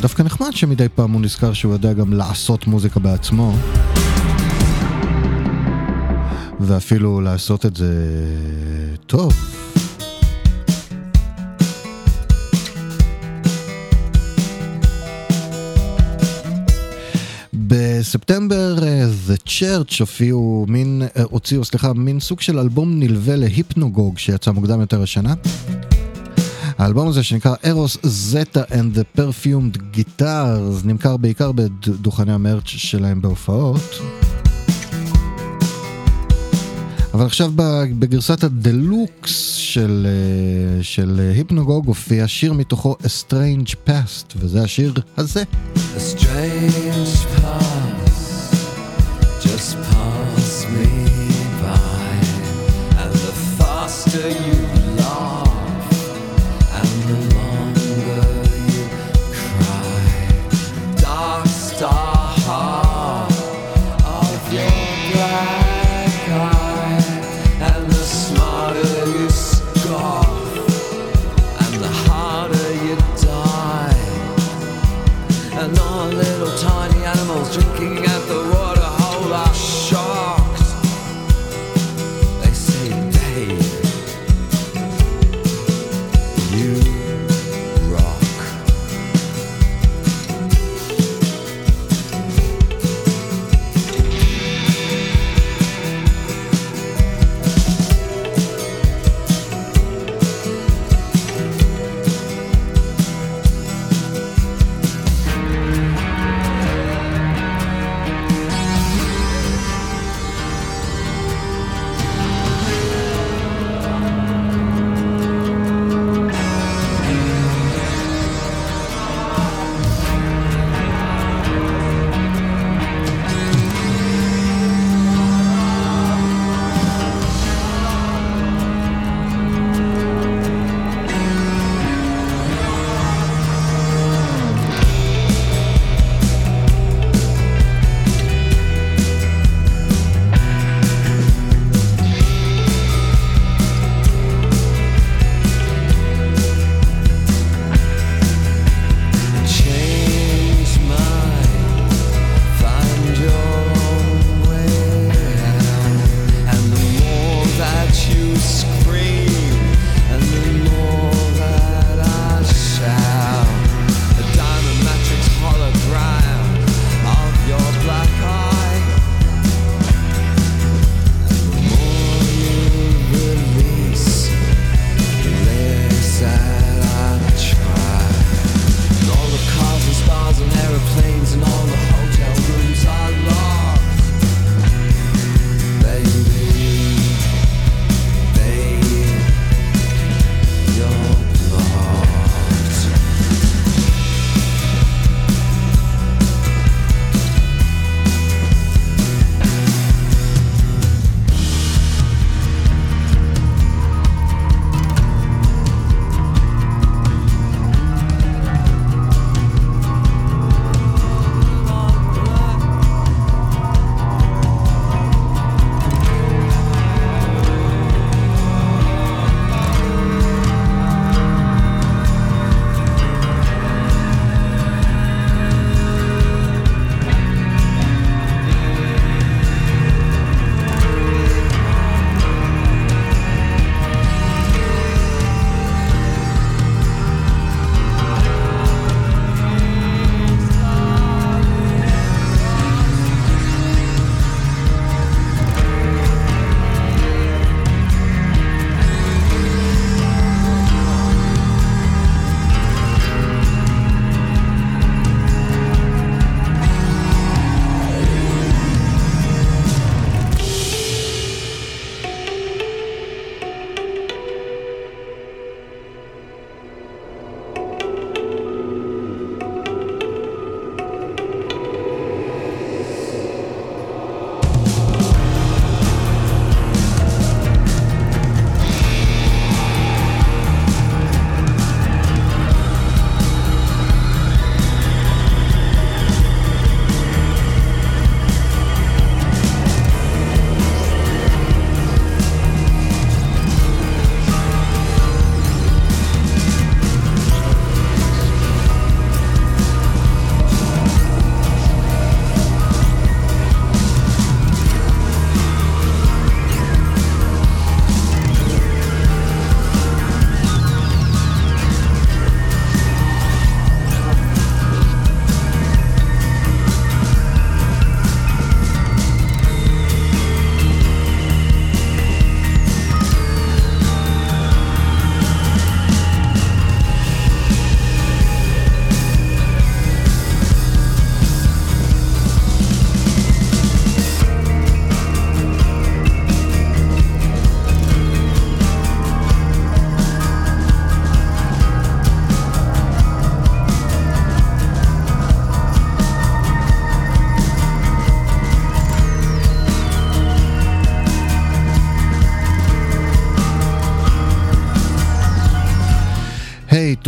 דווקא נחמד שמדי פעם הוא נזכר שהוא יודע גם לעשות מוזיקה בעצמו. ואפילו לעשות את זה טוב. בספטמבר אה, The Church הופיעו מין, אה, הוציאו, סליחה, מין סוג של אלבום נלווה להיפנוגוג שיצא מוקדם יותר השנה. האלבום הזה שנקרא ארוס זטה and the perfumed guitars נמכר בעיקר בדוכני המרץ' שלהם בהופעות. אבל עכשיו בגרסת הדלוקס של, אה, של היפנוגוג הופיע שיר מתוכו A Strange Past וזה השיר הזה. A strange past just passed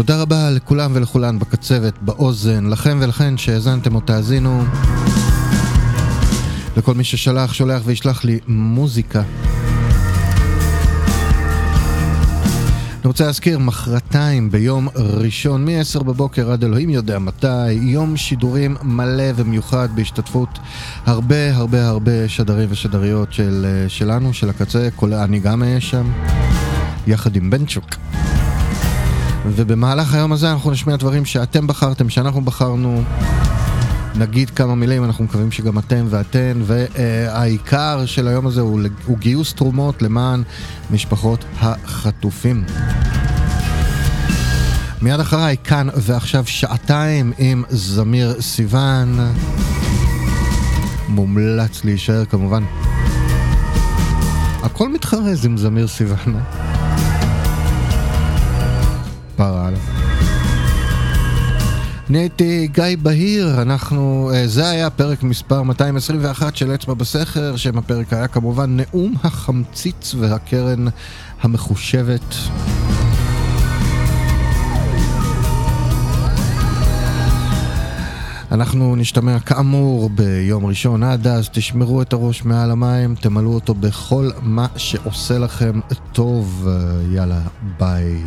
תודה רבה לכולם ולכולן בקצבת, באוזן, לכם ולכן שהאזנתם או תאזינו. לכל מי ששלח, שולח וישלח לי מוזיקה. אני רוצה להזכיר, מחרתיים ביום ראשון מ-10 בבוקר עד אלוהים יודע מתי, יום שידורים מלא ומיוחד בהשתתפות הרבה הרבה הרבה שדרים ושדריות של, אה, שלנו, של הקצה, כולל אני גם אהיה שם, יחד עם בנצ'וק. ובמהלך היום הזה אנחנו נשמיע דברים שאתם בחרתם, שאנחנו בחרנו. נגיד כמה מילים, אנחנו מקווים שגם אתם ואתן, והעיקר של היום הזה הוא, הוא גיוס תרומות למען משפחות החטופים. מיד אחריי, כאן ועכשיו שעתיים עם זמיר סיוון. מומלץ להישאר כמובן. הכל מתחרז עם זמיר סיוון. אה? פרה עליו. אני הייתי גיא בהיר, אנחנו, אה, זה היה פרק מספר 221 של אצבע בסכר, שם הפרק היה כמובן נאום החמציץ והקרן המחושבת. אנחנו נשתמע כאמור ביום ראשון, עד אז תשמרו את הראש מעל המים, תמלאו אותו בכל מה שעושה לכם טוב, יאללה, ביי.